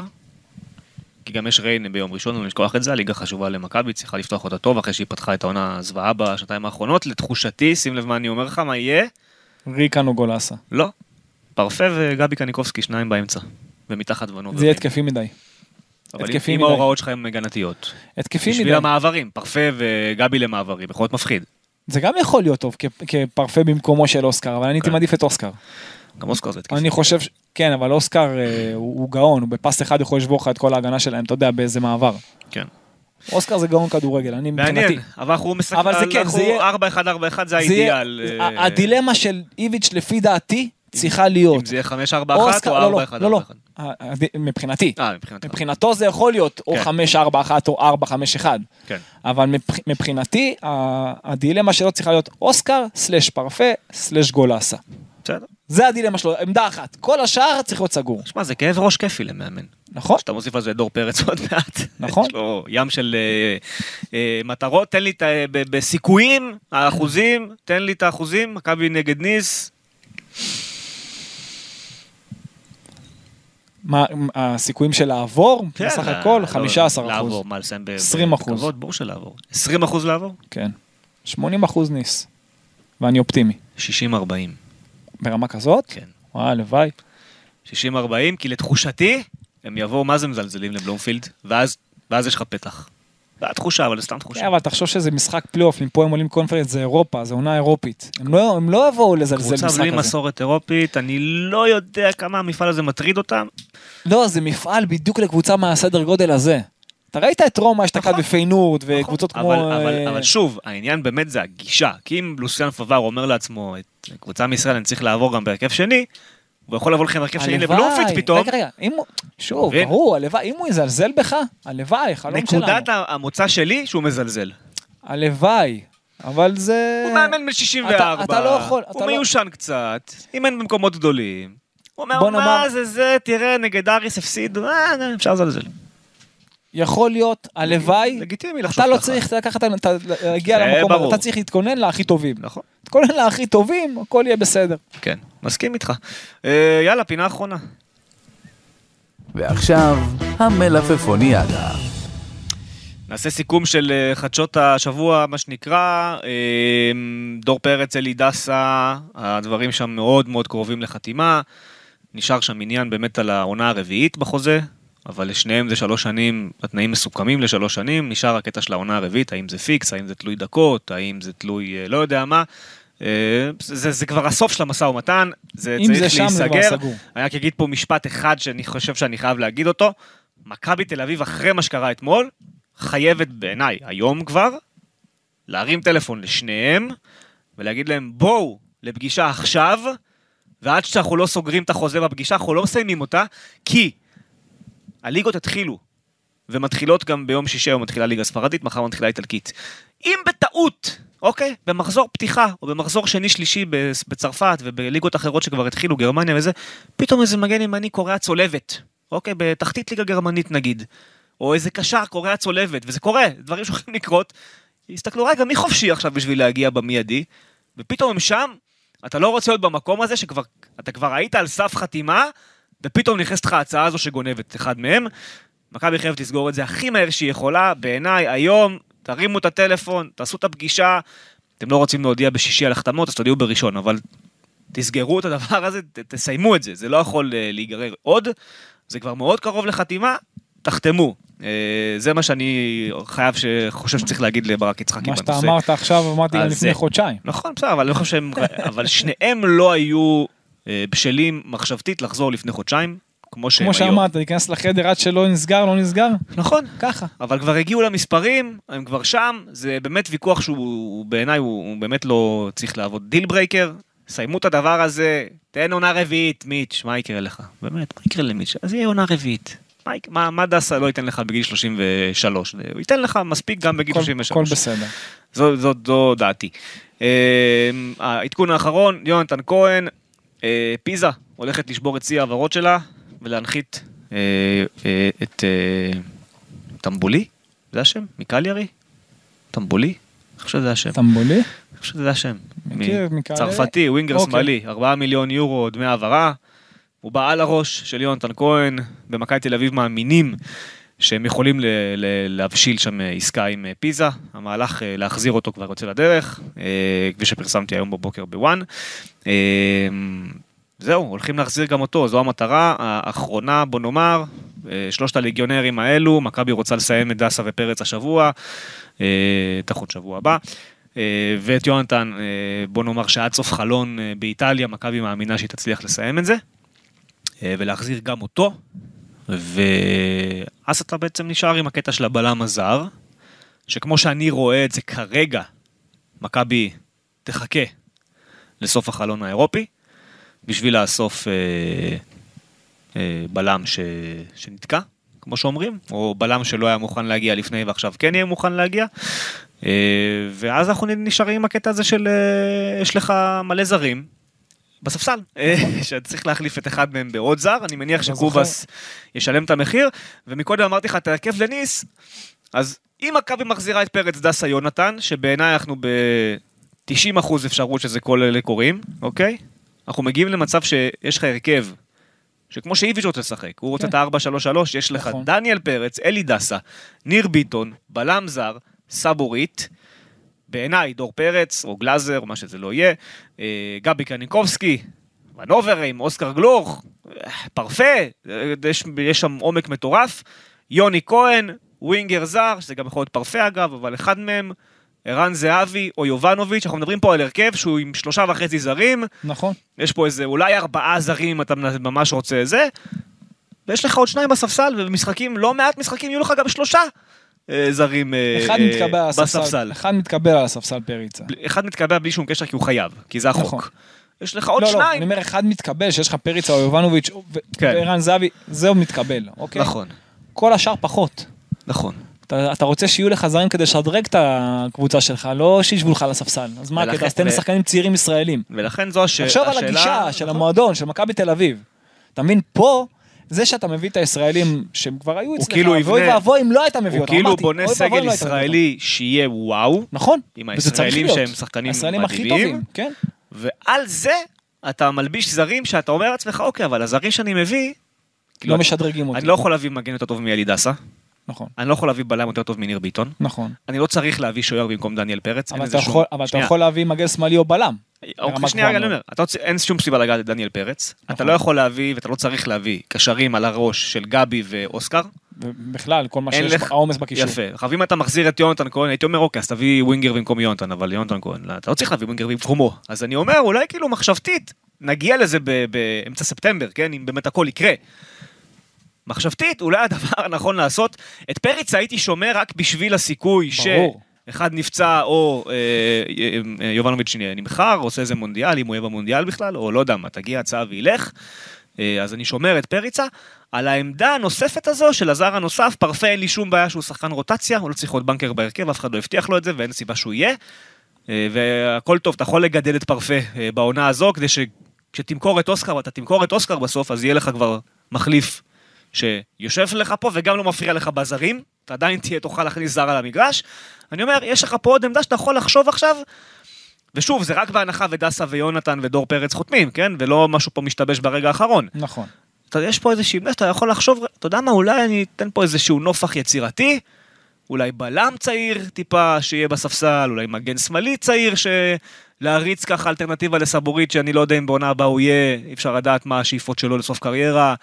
כי גם יש ריינה ביום ראשון, לא לשכוח את זה, הליגה חשובה למכבי, צריכה לפתוח אותה טוב, אחרי שהיא פתחה את העונה הזוועה בשנתיים האחרונות. לתחושתי, שים לב מה אני אומר לך, מה יהיה? ריקן או גולסה. לא. פרפה וגבי קניקובסקי, שניים באמצע. ומתחת ונובר. זה יהיה התקפי מדי. אבל אם. ההוראות שלך הן הגנתיות. התקפי בשביל מדי. המעברים, פרפה וגבי למעברים, יכול להיות מפחיד. זה גם יכול להיות טוב כפרפה במקומו של אוסקר, אבל אני הייתי כן. מעדיף את אוסקר. גם אוסקר זה התקפי. אני חושב, כן, אבל אוסקר אה, הוא גאון, הוא בפס אחד יכול לשבור לך את כל ההגנה שלהם, אתה יודע, באיזה מעבר. כן. אוסקר זה גאון כדורגל, אני מבחינתי. מעניין, אבל אנחנו משחקים, אבל זה כן, זה יהיה- 4-1-4-1 זה האידיאל. אה, הדילמה של איביץ' לפי דעתי צריכה להיות. אם זה יהיה 5-4-1 אוסקר- או לא, לא, 4-1-4-1. לא, לא. אה, אה, מבחינתי. אה. מבחינתו זה יכול להיות או כן. 5-4-1 או 4-5-1. כן. אבל מבח- מבחינתי, הדילמה שלו צריכה להיות אוסקר, סלאש פרפה, סלאש גולסה. בסדר. זה הדילמה שלו, עמדה אחת. כל השאר צריך להיות סגור, שמע, זה כאב ראש כיפי למאמן. נכון? שאתה מוסיף על זה את דור פרץ עוד מעט. נכון. יש לו ים של אה, אה, מטרות, תן לי את ה... בסיכויים, האחוזים, תן לי את האחוזים, מכבי נגד ניס. מה, הסיכויים של לעבור, בסך כן, הכל לא, 15 אחוז. לעבור, מה, לסיים ב... 20 אחוז. בכבוד? ברור שלעבור. 20 אחוז לעבור? כן. 80 אחוז ניס. ואני אופטימי. 60-40. ברמה כזאת? כן. וואי, הלוואי. 60-40, כי לתחושתי, הם יבואו, מה זה מזלזלים לבלומפילד, ואז, ואז יש לך פתח. זה התחושה, אבל זה סתם תחושה. כן, אבל תחשוב שזה משחק פלייאוף, אם פה הם עולים Conference זה אירופה, זה עונה אירופית. הם לא, הם לא יבואו לזלזל קבוצה במשחק בלי הזה. מסורת אירופית, אני לא יודע כמה המפעל הזה מטריד אותם. לא, זה מפעל בדיוק לקבוצה מהסדר גודל הזה. אתה ראית את רומא אשתקד נכון. בפיינורד וקבוצות כמו... אבל, אה, אבל שוב, העניין באמת זה הגישה. כי אם לוסיאן פבר אומר לעצמו, קבוצה מישראל אני צריך לעבור גם בהרכב שני, הוא יכול לבוא לכם בהרכב שני. לבלומפילד פתאום. רגע, רגע, אם הוא... שוב? ברור, הלוואי, אם הוא יזלזל בך, הלוואי, חלום שלנו. נקודת המוצא שלי שהוא מזלזל. הלוואי, אבל זה... הוא מאמן בן 64, אתה- אתה לא יכול, אתה הוא לא- מיושן קצת, אימן במקומות גדולים. הוא אומר, מה נאמר- זה זה, תראה, נגד אריס הפסיד, אה, אפשר לזלזל. יכול להיות, הלוואי, לגיטימי לחשוב אתה לא ככה. צריך לקחת, אתה- להגיע למקום. אתה צריך להתכונן להכי טובים. נכון. תתכונן להכי טובים, הכל יהיה בסדר. כן, מסכים איתך. אה, יאללה, פינה אחרונה. ועכשיו, המלפפוניאדה. נעשה סיכום של אה, חדשות השבוע, מה שנקרא. אה, דור פרץ, אלי דסה, הדברים שם מאוד מאוד קרובים לחתימה. נשאר שם עניין באמת על העונה הרביעית בחוזה, אבל לשניהם זה שלוש שנים, התנאים מסוכמים לשלוש שנים, נשאר הקטע של העונה הרביעית, האם זה פיקס, האם זה תלוי דקות, האם זה תלוי אה, לא יודע מה. אה, זה, זה, זה כבר הסוף של המשא ומתן, זה צריך זה שם, להיסגר. אני רק אגיד פה משפט אחד שאני חושב שאני חייב להגיד אותו. מכבי תל אביב, אחרי מה שקרה אתמול, חייבת בעיניי, היום כבר, להרים טלפון לשניהם, ולהגיד להם, בואו לפגישה עכשיו, ועד שאנחנו לא סוגרים את החוזה בפגישה, אנחנו לא מסיימים אותה, כי הליגות התחילו, ומתחילות גם ביום שישי, היום מתחילה ליגה ספרדית, מחר מתחילה איטלקית. אם בטעות, אוקיי, במחזור פתיחה, או במחזור שני-שלישי בצרפת ובליגות אחרות שכבר התחילו, גרמניה וזה, פתאום איזה מגן ימני קורע צולבת, אוקיי, בתחתית ליגה גרמנית נגיד, או איזה קשר קורע צולבת, וזה קורה, דברים שיכולים לקרות. הסתכלו, רגע, מי חופשי עכשיו בשביל להגיע במיידי? ופתאום הם שם, אתה לא רוצה להיות במקום הזה שכבר, אתה כבר היית על סף חתימה, ופתאום נכנסת לך ההצעה הזו שגונבת אחד מהם. מכבי חייבת לסגור את זה הכי מהר שהיא יכולה, בעיניי, היום, תרימו את הטלפון, תעשו את הפגישה, אתם לא רוצים להודיע בשישי על החתמות, אז תודיעו בראשון, אבל תסגרו את הדבר הזה, ת, תסיימו את זה, זה לא יכול אה, להיגרר עוד, זה כבר מאוד קרוב לחתימה, תחתמו. אה, זה מה שאני חייב, חושב שצריך להגיד לברק יצחקי מה בנושא. שאתה אמרת עכשיו, אמרתי גם לפני זה- חודשיים. נכון, בסדר, אבל אני חושב שהם, אבל שניהם לא היו אה, בשלים מחשבתית לחזור לפני חודשיים, כמו שהם כמו היו. שאמרת, להיכנס לחדר עד שלא נסגר, לא נסגר, נכון, ככה. אבל כבר הגיעו למספרים, הם כבר שם, זה באמת ויכוח שהוא בעיניי הוא, הוא באמת לא צריך להיות deal breaker. סיימו את הדבר הזה, תן עונה רביעית, מיץ', מה יקרה לך? באמת, מה יקרה למיץ'? אז יהיה עונה רביעית. מה, יק- מה, מה דסה לא ייתן לך בגיל 33? הוא ייתן לך מספיק גם בגיל הכל- 33. הכל בסדר. זו, זו, זו דעתי. אה, העדכון האחרון, יונתן כהן, אה, פיזה הולכת לשבור את שיא ההעברות שלה ולהנחית אה, אה, את אה, טמבולי, זה השם? מקליירי? טמבולי? אני חושב שזה השם. טמבולי? אני חושב שזה השם. צרפתי, ווינגר. שמאלי, 4 מיליון יורו דמי העברה. הוא בא על הראש של יונתן כהן, במכבי תל אביב מאמינים שהם יכולים ל- ל- להבשיל שם אה, עסקה עם אה, פיזה. המהלך אה, להחזיר אותו כבר יוצא לדרך, כפי שפרסמתי היום בבוקר בוואן. זהו, הולכים להחזיר גם אותו, זו המטרה האחרונה, בוא נאמר, שלושת הליגיונרים האלו, מכבי רוצה לסיים את דסה ופרץ השבוע, תחת שבוע הבא. ואת יונתן, בוא נאמר שעד סוף חלון באיטליה, מכבי מאמינה שהיא תצליח לסיים את זה, ולהחזיר גם אותו, ואז אתה בעצם נשאר עם הקטע של הבלם הזר, שכמו שאני רואה את זה כרגע, מכבי תחכה לסוף החלון האירופי, בשביל לאסוף אה, אה, בלם ש... שנתקע, כמו שאומרים, או בלם שלא היה מוכן להגיע לפני ועכשיו כן יהיה מוכן להגיע. אה, ואז אנחנו נשארים עם הקטע הזה של אה, יש לך מלא זרים. בספסל, אה, שאתה צריך להחליף את אחד מהם בעוד זר, אני מניח שקובאס ישלם את המחיר, ומקודם אמרתי לך, תרכב לניס, אז אם מכבי מחזירה את פרץ דסה יונתן, שבעיניי אנחנו ב-90% אפשרות שזה כל אלה קורים, אוקיי? אנחנו מגיעים למצב שיש לך הרכב, שכמו שאיביץ' רוצה לשחק, הוא רוצה כן. את ה-4-3-3, יש לך נכון. דניאל פרץ, אלי דסה, ניר ביטון, בלם זר, סבורית, בעיניי דור פרץ, או גלאזר, או מה שזה לא יהיה, אה, גבי קניקובסקי, ונוברים, אוסקר גלוך, אה, פרפה, אה, יש, יש שם עומק מטורף, יוני כהן, ווינגר זר, שזה גם יכול להיות פרפה אגב, אבל אחד מהם, ערן זהבי או יובנוביץ', אנחנו מדברים פה על הרכב שהוא עם שלושה וחצי זרים, נכון. יש פה איזה אולי ארבעה זרים אתה ממש רוצה זה, ויש לך עוד שניים בספסל, ובמשחקים, לא מעט משחקים יהיו לך גם שלושה זרים אה, אחד אה, על הספסל, בספסל. אחד מתקבל על הספסל פריצה. אחד מתקבע בלי שום קשר כי הוא חייב, כי זה נכון. החוק. יש לך עוד לא, לא, אני שניים. אומר אחד מתקבל, שיש לך פריצה או יובנוביץ' כן. וערן זהבי, זהו מתקבל, אוקיי? נכון, כל השאר פחות. נכון. אתה, אתה רוצה שיהיו לך זרים כדי לשדרג את הקבוצה שלך, לא שישבו לך לספסל. אז מה הקטע? אז תן לשחקנים צעירים ישראלים. ולכן זו הש... תחשוב על השאלה... הגישה של נכון. המועדון, של מכבי תל אביב. אתה מבין, פה, זה שאתה מביא את הישראלים שהם כבר היו אצלך, כאילו ואוי ואבוי אם לא היית מביא הוא אותם. כאילו אמרתי, בונה אוי ואבוי אם סגל לא היית מביא אותם. ישראלי שיהיה וואו, נכון. עם הישראלים. שהם שחקנים הישראלים הכי מדהימים. טובים, כן. ועל זה אתה מלביש זרים שאתה אומר לעצמך, אוקיי, אבל הזרים שאני מביא, לא משדרגים אותי. אני לא יכול להביא מגן יותר טוב מאלי דסה, נכון, אני לא יכול להביא בלם יותר טוב מניר ביטון, נכון. אני לא צריך להביא שוער במקום דניאל פרץ, אבל אתה שום- יכול- אבל אתה שנייה. יכול להביא מגן שמאלי או בלם. אוקיי, שנייה, אני אומר, אין שום סיבה לגעת את דניאל פרץ, אתה נכון. לא יכול להביא ואתה לא צריך להביא קשרים על הראש של גבי ואוסקר, בכלל, כל מה שיש, העומס בקישור. יפה, עכשיו אם אתה מחזיר את יונתן כהן, הייתי אומר אוקיי, אז תביא ווינגר במקום יונתן, אבל יונתן כהן, לא, אתה לא צריך להביא ווינגר במקומו, אז אני אומר, אולי כאילו מחשבתית, נגיע לזה באמצע ספטמבר, כן, אם באמת הכל יקרה. מחשבתית, אולי הדבר הנכון לעשות, את פריץ הייתי שומר רק בשביל הסיכוי ברור. שאחד נפצע או אה, אה, יובנוביץ' נמכר, עושה איזה מונדיאל, אם הוא יהיה במונדיאל בכלל, או לא יודע מה, תגיע הצעה וילך. אה, אז אני שומר את פריצה. על העמדה הנוספת הזו של הזר הנוסף, פרפה אין לי שום בעיה שהוא שחקן רוטציה, הוא לא צריך להיות בנקר בהרכב, אף אחד לא הבטיח לו את זה ואין סיבה שהוא יהיה. אה, והכל טוב, אתה יכול לגדל את פרפה אה, בעונה הזו, כדי שכשתמכור את אוסקר ואתה תמכור את אוסקר בסוף, אז יהיה לך כבר מחליף שיושב לך פה וגם לא מפריע לך בזרים, אתה עדיין תהיה, תוכל להכניס זר על המגרש. אני אומר, יש לך פה עוד עמדה שאתה יכול לחשוב עכשיו, ושוב, זה רק בהנחה ודסה ויונתן ודור פרץ חותמים, כן? ולא משהו פה משתבש ברגע האחרון. נכון. אתה יש פה איזושהי עמדה שאתה יכול לחשוב, אתה יודע מה, אולי אני אתן פה איזשהו נופח יצירתי, אולי בלם צעיר טיפה שיהיה בספסל, אולי מגן שמאלי צעיר שלהריץ ככה אלטרנטיבה לסבורית שאני לא יודע אם בעונה הבאה הוא יהיה, אי אפשר לדעת מה השאיפות שלו לסוף קריירה,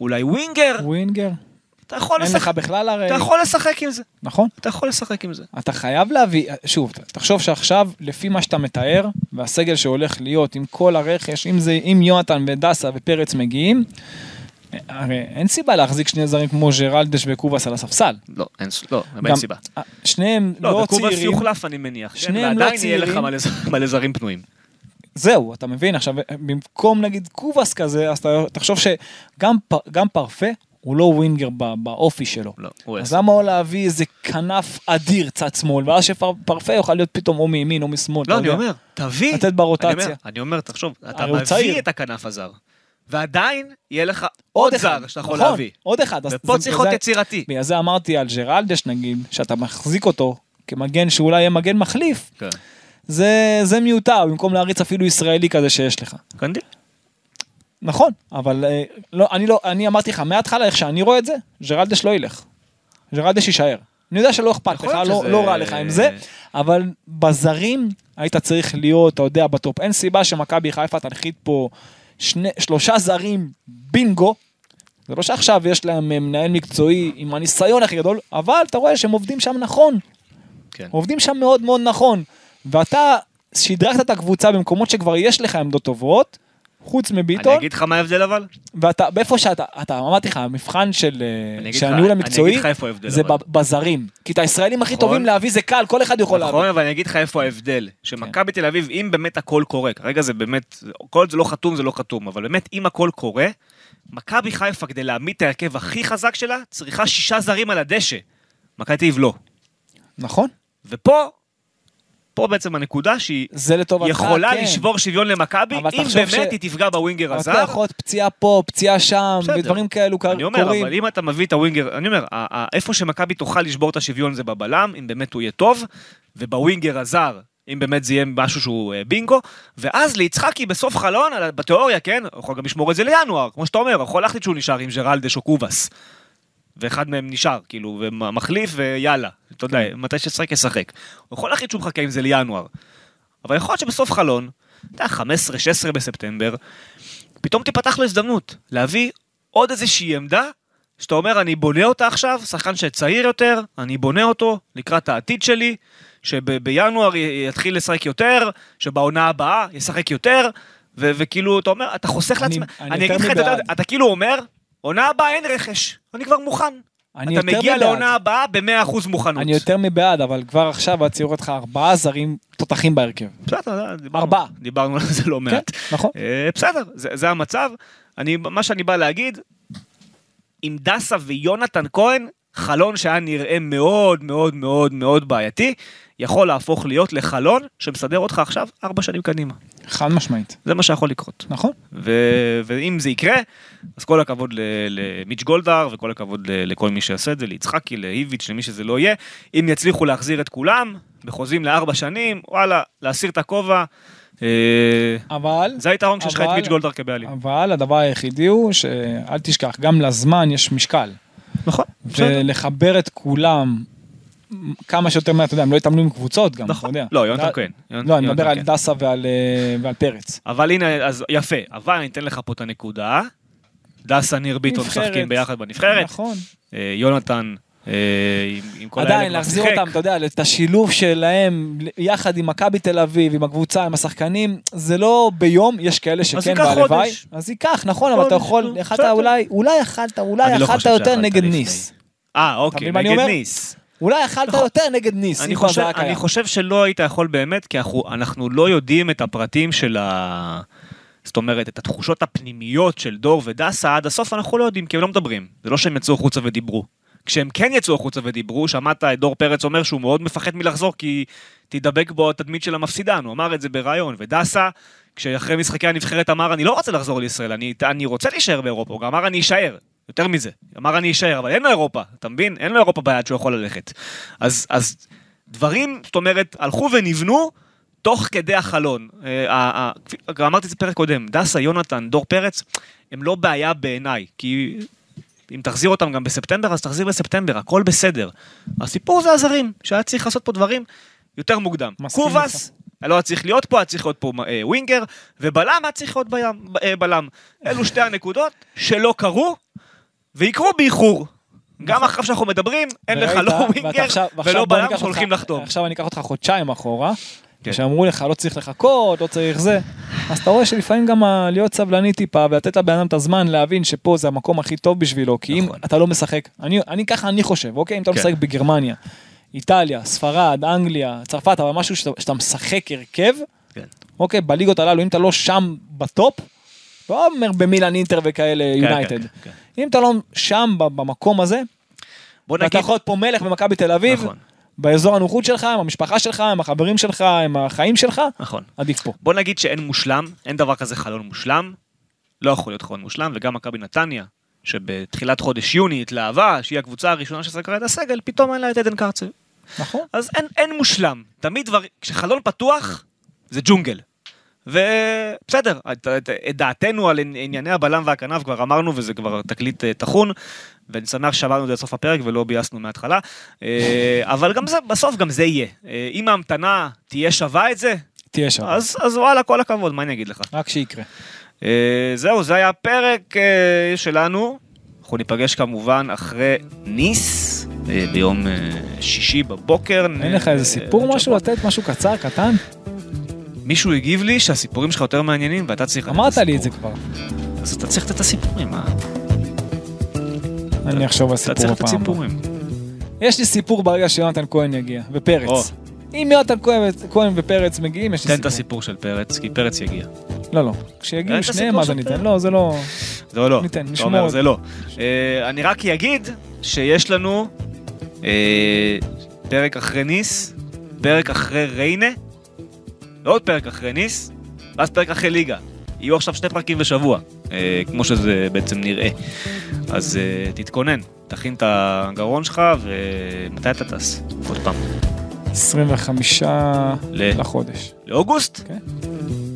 אולי ווינגר, ווינגר, אתה יכול אין לך לשחק, בכלל הרי... אתה יכול לשחק עם זה, נכון. אתה יכול לשחק עם זה. אתה חייב להביא, שוב, תחשוב שעכשיו, לפי מה שאתה מתאר, והסגל שהולך להיות עם כל הרכש, אם זה, אם יונתן ודסה ופרץ מגיעים, הרי אין סיבה להחזיק שני זרים כמו ג'רלדש וקובאס על הספסל. לא, אין, לא, אין גם- סיבה. שניהם לא, לא וקובאס צעירים, יוחלף אני מניח, כן? שניהם לא ועדיין יהיה לך צעירים. מלא זרים פנויים. זהו, אתה מבין? עכשיו, במקום נגיד קובאס כזה, אז אתה תחשוב שגם פרפה הוא לא ווינגר באופי שלו. לא, הוא אז. למה לא להביא איזה כנף אדיר צד שמאל, ואז שפרפה יוכל להיות פתאום או מימין או משמאל. אתה לא, אני. אומר, תביא. לתת ברוטציה. אני אומר, תחשוב, אתה הוא צעיר. מביא את הכנף הזר, ועדיין יהיה לך עוד זר שאתה יכול נכון, להביא. עוד אחד. ופה צריך להיות יצירתי. בגלל זה אמרתי על ג'רלדש נגיד, שאתה מחזיק אותו כמגן שאולי יהיה מגן מחליף, כן. זה, זה מיותר, במקום להריץ אפילו ישראלי כזה שיש לך. קנדי. נכון, אבל אה, לא, אני לא, אני אמרתי לך מההתחלה איך שאני רואה את זה, ג'רלדש לא ילך. ג'רלדש יישאר. אני יודע שלא אכפת לך, לא, שזה- לא רע לך עם זה, אבל בזרים היית צריך להיות, אתה יודע, בטופ. אין סיבה שמכבי חיפה תנחית פה שני, שלושה זרים בינגו. זה לא שעכשיו יש להם אה, מנהל מקצועי עם הניסיון הכי גדול, אבל אתה רואה שהם עובדים שם נכון. כן. עובדים שם מאוד מאוד נכון. ואתה שדרגת את הקבוצה במקומות שכבר יש לך עמדות טובות, חוץ אני מביטון, אגיד לך מה ההבדל אבל? ואתה, באיפה שאתה, אתה, אמרתי לך, המבחן של אה, אני הניהול אני המקצועי, זה אבל. בזרים. כי את הישראלים הכי נכון. טובים להביא זה קל, כל אחד יכול להביא. נכון, אבל אני אגיד לך איפה ההבדל. שמכבי תל אביב, אם באמת הכל קורה, כרגע זה באמת, כל זה לא חתום, זה לא חתום, אבל באמת, אם הכל קורה, מכבי חיפה, כדי להעמיד את ההרכב הכי חזק שלה, צריכה שישה זרים על הדשא. מכבי תל אביב לא. נכון? ופה, פה בעצם הנקודה שהיא זה לטובתך, יכולה כן. לשבור שוויון למכבי, אבל אם באמת ש- היא תפגע בווינגר אבל הזר. אתה יכול להיות פציעה פה, פציעה שם, בסדר. ודברים כאלו קר- אני אומר, קורים. אבל אם אתה מביא את הווינגר, אני אומר, איפה שמכבי תוכל לשבור את השוויון זה בבלם, אם באמת הוא יהיה טוב, ובווינגר הזר, אם באמת זה יהיה משהו שהוא אה, בינגו, ואז ליצחקי בסוף חלון, בתיאוריה, כן, הוא יכול גם לשמור את זה לינואר, כמו שאתה אומר, הוא יכול להחליט שהוא נשאר עם ג'רלדש או קובאס. ואחד מהם נשאר, כאילו, ומחליף ויאללה, אתה יודע, מתי ששחק ישחק. הוא יכול להחליט שהוא מחכה עם זה לינואר. אבל יכול להיות שבסוף חלון, אתה יודע, 15-16 בספטמבר, פתאום תיפתח לו הזדמנות להביא עוד איזושהי עמדה, שאתה אומר, אני בונה אותה עכשיו, שחקן שצעיר יותר, אני בונה אותו לקראת העתיד שלי, שבינואר יתחיל לשחק יותר, שבעונה הבאה ישחק יותר, וכאילו, אתה אומר, אתה חוסך אני- לעצמך, אני אני יותר אגיד לך, אתה. אתה כאילו אומר, עונה הבאה אין רכש, אני כבר מוכן. אני אתה מגיע מבעד. לעונה הבאה ב-100% מוכנות. אני יותר מבעד, אבל כבר עכשיו צריך לך ארבעה זרים תותחים בהרכב. בסדר, דיברנו- ארבעה. דיברנו על זה לא מעט. כן, נכון. אה, בסדר, זה, זה המצב. אני, מה שאני בא להגיד, עם דסה ויונתן כהן, חלון שהיה נראה מאוד מאוד מאוד מאוד בעייתי, יכול להפוך להיות לחלון שמסדר אותך עכשיו ארבע שנים קדימה. חד משמעית. זה מה שיכול לקרות. נכון? ו- ואם זה יקרה, אז כל הכבוד למיץ' גולדהר, וכל הכבוד לכל מי שיעשה את זה, ליצחקי, לאיביץ', למי שזה לא יהיה. אם יצליחו להחזיר את כולם, בחוזים לארבע שנים, וואלה, להסיר את הכובע. אה, אבל, זה היתרון כשיש לך את מיץ' גולדהר כבעלים. אבל הדבר היחידי הוא שאל תשכח, גם לזמן יש משקל. נכון. ולחבר את כולם כמה שיותר מהר, אתה יודע, הם לא התאמנו עם קבוצות גם, אתה נכון. יודע. לא, יונתן כהן. לא, אני מדבר על. דסה ועל אה, ועל פרץ. אבל הנה, אז יפה, אבל אני אתן לך פה את הנקודה. דסה, ניר ביטון. משחקים ביחד בנבחרת. נכון. אה, יונתן, אה, עם- כל האלה עדיין, להחזיר. אותם, אתה יודע, את השילוב שלהם יחד עם מכבי תל אביב, עם הקבוצה, עם השחקנים, זה לא ביום, יש כאלה שכן, והלוואי. אז ייקח, נכון, אבל אתה יכול, יכלת. אולי, אולי יכלת, אולי לא יכלת יותר נגד. ניס. אה, אוקיי, נגד? ניס. אולי יכלת נכון. יותר נגד ניס, אני חושב, אני. חושב שלא היית יכול באמת, כי אנחנו, אנחנו לא יודעים את הפרטים של ה... זאת אומרת, את התחושות הפנימיות של דור ודסה עד הסוף אנחנו לא יודעים, כי הם לא מדברים. זה לא שהם יצאו החוצה ודיברו. כשהם כן יצאו החוצה ודיברו, שמעת את דור פרץ אומר שהוא מאוד מפחד מלחזור, כי תדבק בו התדמית של המפסידן, הוא אמר את זה בריאיון. ודסה, כשאחרי משחקי הנבחרת אמר, אני לא רוצה לחזור לישראל, אני, אני רוצה להישאר באירופה, הוא גם אמר, אני אשאר. יותר מזה, אמר אני אשאר, אבל אין לו אירופה, אתה מבין? אין לו אירופה ביד שהוא יכול ללכת. אז, אז דברים, זאת אומרת, הלכו ונבנו תוך כדי החלון. אה, גם אמרתי את זה פרק קודם, דסה, יונתן, דור פרץ, הם לא בעיה בעיניי, כי אם תחזיר אותם גם בספטמבר, אז תחזיר בספטמבר, הכל בסדר. הסיפור זה הזרים, שהיה צריך לעשות פה דברים יותר מוקדם. קובאס, לא היה צריך להיות פה, היה צריך להיות פה אה, ווינגר, ובלם היה צריך להיות בים, אה, בלם. אלו שתי הנקודות שלא קרו, ויקרו באיחור. גם עכשיו שאנחנו מדברים, אין לך לא ווינגר ולא בלם שהולכים לחתום. עכשיו אני אקח אותך חודשיים אחורה, כן. שאמרו לך לא צריך לחכות, לא צריך זה, אז אתה רואה שלפעמים גם ה- להיות סבלני טיפה ולתת לבן אדם את הזמן להבין שפה זה המקום הכי טוב בשבילו, כי אם נכון. אתה לא משחק, אני אני ככה אני חושב, אוקיי, אם אתה לא כן. משחק בגרמניה, איטליה, ספרד, אנגליה, צרפת, אבל משהו שאתה- שאתה משחק הרכב, כן. אוקיי, בליגות הללו, אם אתה לא שם בטופ, לא אומר במילאן אינטר וכאלה כן, יונייטד, כן, כן. אם אתה לא שם במקום הזה, בוא ואתה נגיד, יכול להיות פה מלך במכבי תל אביב, נכון. באזור הנוחות שלך, עם המשפחה שלך, עם החברים שלך, עם החיים שלך, נכון. עדיף פה. בוא נגיד שאין מושלם, אין דבר כזה חלון מושלם, לא יכול להיות חלון מושלם, וגם מכבי נתניה, שבתחילת חודש יוני התלהבה, שהיא הקבוצה הראשונה שסגרה את הסגל, פתאום אין לה את עדן קרצב. נכון. אז אין, אין מושלם, תמיד דבר, כשחלון פתוח, זה ג'ונגל. ובסדר, את, את, את דעתנו על ענייני הבלם והכנף כבר אמרנו, וזה כבר תקליט אה, טחון, ואני שמח ששמרנו את זה לסוף הפרק ולא ביאסנו מההתחלה, אה, אבל גם זה, בסוף גם זה יהיה. אה, אם ההמתנה תהיה שווה את זה, תהיה שם. אז, אז וואלה, כל הכבוד, מה אני אגיד לך? רק שיקרה. אה, זהו, זה היה הפרק אה, שלנו. אנחנו ניפגש כמובן אחרי ניס, אה, ביום אה, שישי בבוקר. אין לך איזה סיפור אה, משהו לתת? משהו קצר, קטן? מישהו הגיב לי שהסיפורים שלך יותר מעניינים ואתה צריך אמרת לי את זה. כבר. אז אתה צריך את הסיפורים, מה? אני אחשוב על אתה סיפור צריך לתת הפעם. הבאה. סיפורים. יש לי סיפור ברגע שיונתן כהן יגיע, ופרץ. אם יונתן כהן- ופרץ מגיעים, יש לי תן את סיפור. הסיפור של פרץ, כי פרץ יגיע. לא, לא. כשיגיעו את שניהם אז אני אתן. לא, זה לא... זה לא. ניתן, אתה נשמור את זה לא. אה, אני רק אגיד שיש לנו אה, פרק אחרי ניס, פרק אחרי ריינה, ועוד פרק אחרי ניס, ואז פרק אחרי ליגה. יהיו עכשיו שני פרקים בשבוע, אה, כמו שזה בעצם נראה. אז אה, תתכונן, תכין את הגרון שלך, ומתי אתה טס? עוד פעם. 25 ל- לחודש. לאוגוסט? כן.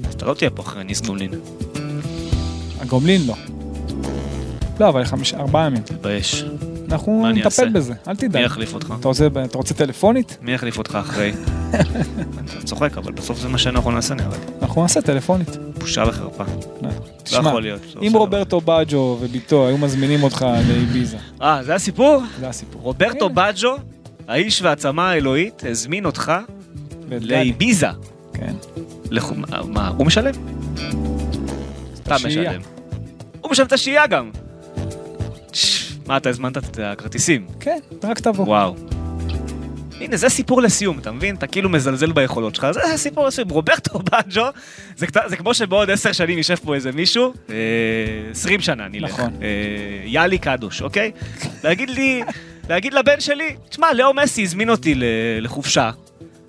אז אתה לא תהיה פה אחרי ניס גומלין, הגומלין לא. לא, אבל חמישה, ארבעה ימים. תתבייש. אנחנו נטפל? בזה, אל מי תדאג. יחליף אותך? אתה רוצה, אתה רוצה טלפונית? מי יחליף אותך אחרי? אתה צוחק, אבל בסוף זה מה שאנחנו נעשה נראה לי. אנחנו נעשה טלפונית. בושה וחרפה. לא לא תשמע, יכול להיות. לא אם רוברטו בג'ו וביתו היו מזמינים אותך לאביזה. אה, זה הסיפור? זה הסיפור. רוברטו בג'ו, האיש והעצמה האלוהית, הזמין אותך. לאביזה. כן. מה, הוא משלם? השהייה. משלם. הוא משלם את השהייה גם. מה, אתה הזמנת את הכרטיסים? כן, רק תבוא. וואו. הנה, זה סיפור לסיום, אתה מבין? אתה כאילו מזלזל ביכולות שלך, זה סיפור לסיום. רוברטו בג'ו, זה, זה כמו שבעוד עשר שנים יישב פה איזה מישהו, אה, עשרים שנה נלך. נכון. אה, יאלי קדוש, אוקיי? להגיד לי, להגיד לבן שלי, תשמע, לאו מסי הזמין אותי ל- לחופשה,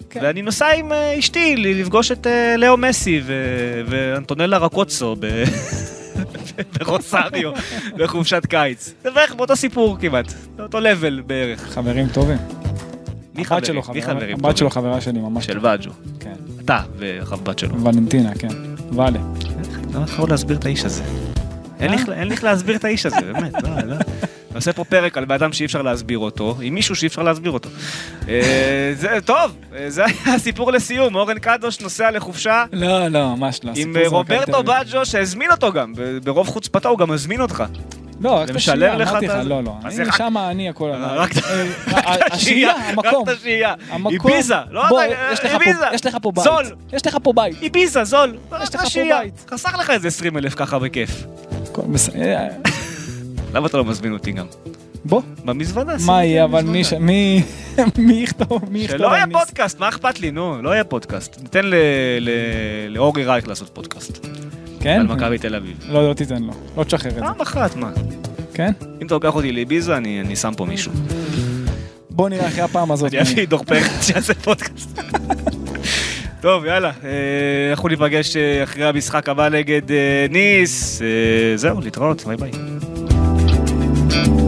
כן. ואני נוסע עם אה, אשתי לפגוש את אה, לאו מסי ו- ואנטונלה רקוצו ב- ברוסריו בחופשת קיץ. זה בערך באותו סיפור כמעט, באותו לבל בערך. חברים טובים. מי חברים? שלו מי? הבת שלו? חברה שלי ממש. של ואג'ו. כן. אתה והבת שלו. ולנטינה, כן. ואלה. לא יכול להסביר את האיש הזה. אין לי איך- אין לי איך להסביר את האיש הזה, באמת, עושה פה פרק על בן אדם שאי אפשר להסביר אותו, עם מישהו שאי אפשר להסביר אותו. אה, זה טוב, אה, זה היה הסיפור לסיום, אורן קדוש נוסע לחופשה לא, לא, ממש לא. עם רוברטו. בג'ו שהזמין אותו גם, ברוב חוצפתו הוא גם הזמין אותך. לא, רק את לך אמרתי לך, לא, לא. אני שמה, אני הכל... רק את- אה, רק את השהייה, המקום. רק את השהייה. המקום. איביזה, לא בוא, אתה, יש לך פה- איביזה. יש לך פה בית. זול. יש לך פה בית. איביזה, זול. יש לך פה. בית. חסך לך איזה 20 אלף ככה בכיף. למה אתה לא מזמין אותי גם? בוא, במזוודה. מה יהיה, אבל. מי ש- מי מי יכתוב? מי יכתוב? שלא יהיה? פודקאסט, מה אכפת לי, נו, לא יהיה פודקאסט. ניתן לאורי רייך לעשות פודקאסט. כן? על מכבי תל אביב. לא, לא תיתן לו. לא תשחרר את זה. פעם אחת, מה? כן? אם אתה לוקח אותי לאיביזה, אני שם פה מישהו. בוא נראה אחרי הפעם הזאת. אני אביא דור פרץ שיעשה פודקאסט. טוב, יאללה, אה, אנחנו ניפגש אה, אחרי המשחק הבא נגד אה, ניס. זהו, להתראות, ביי ביי. Thank you.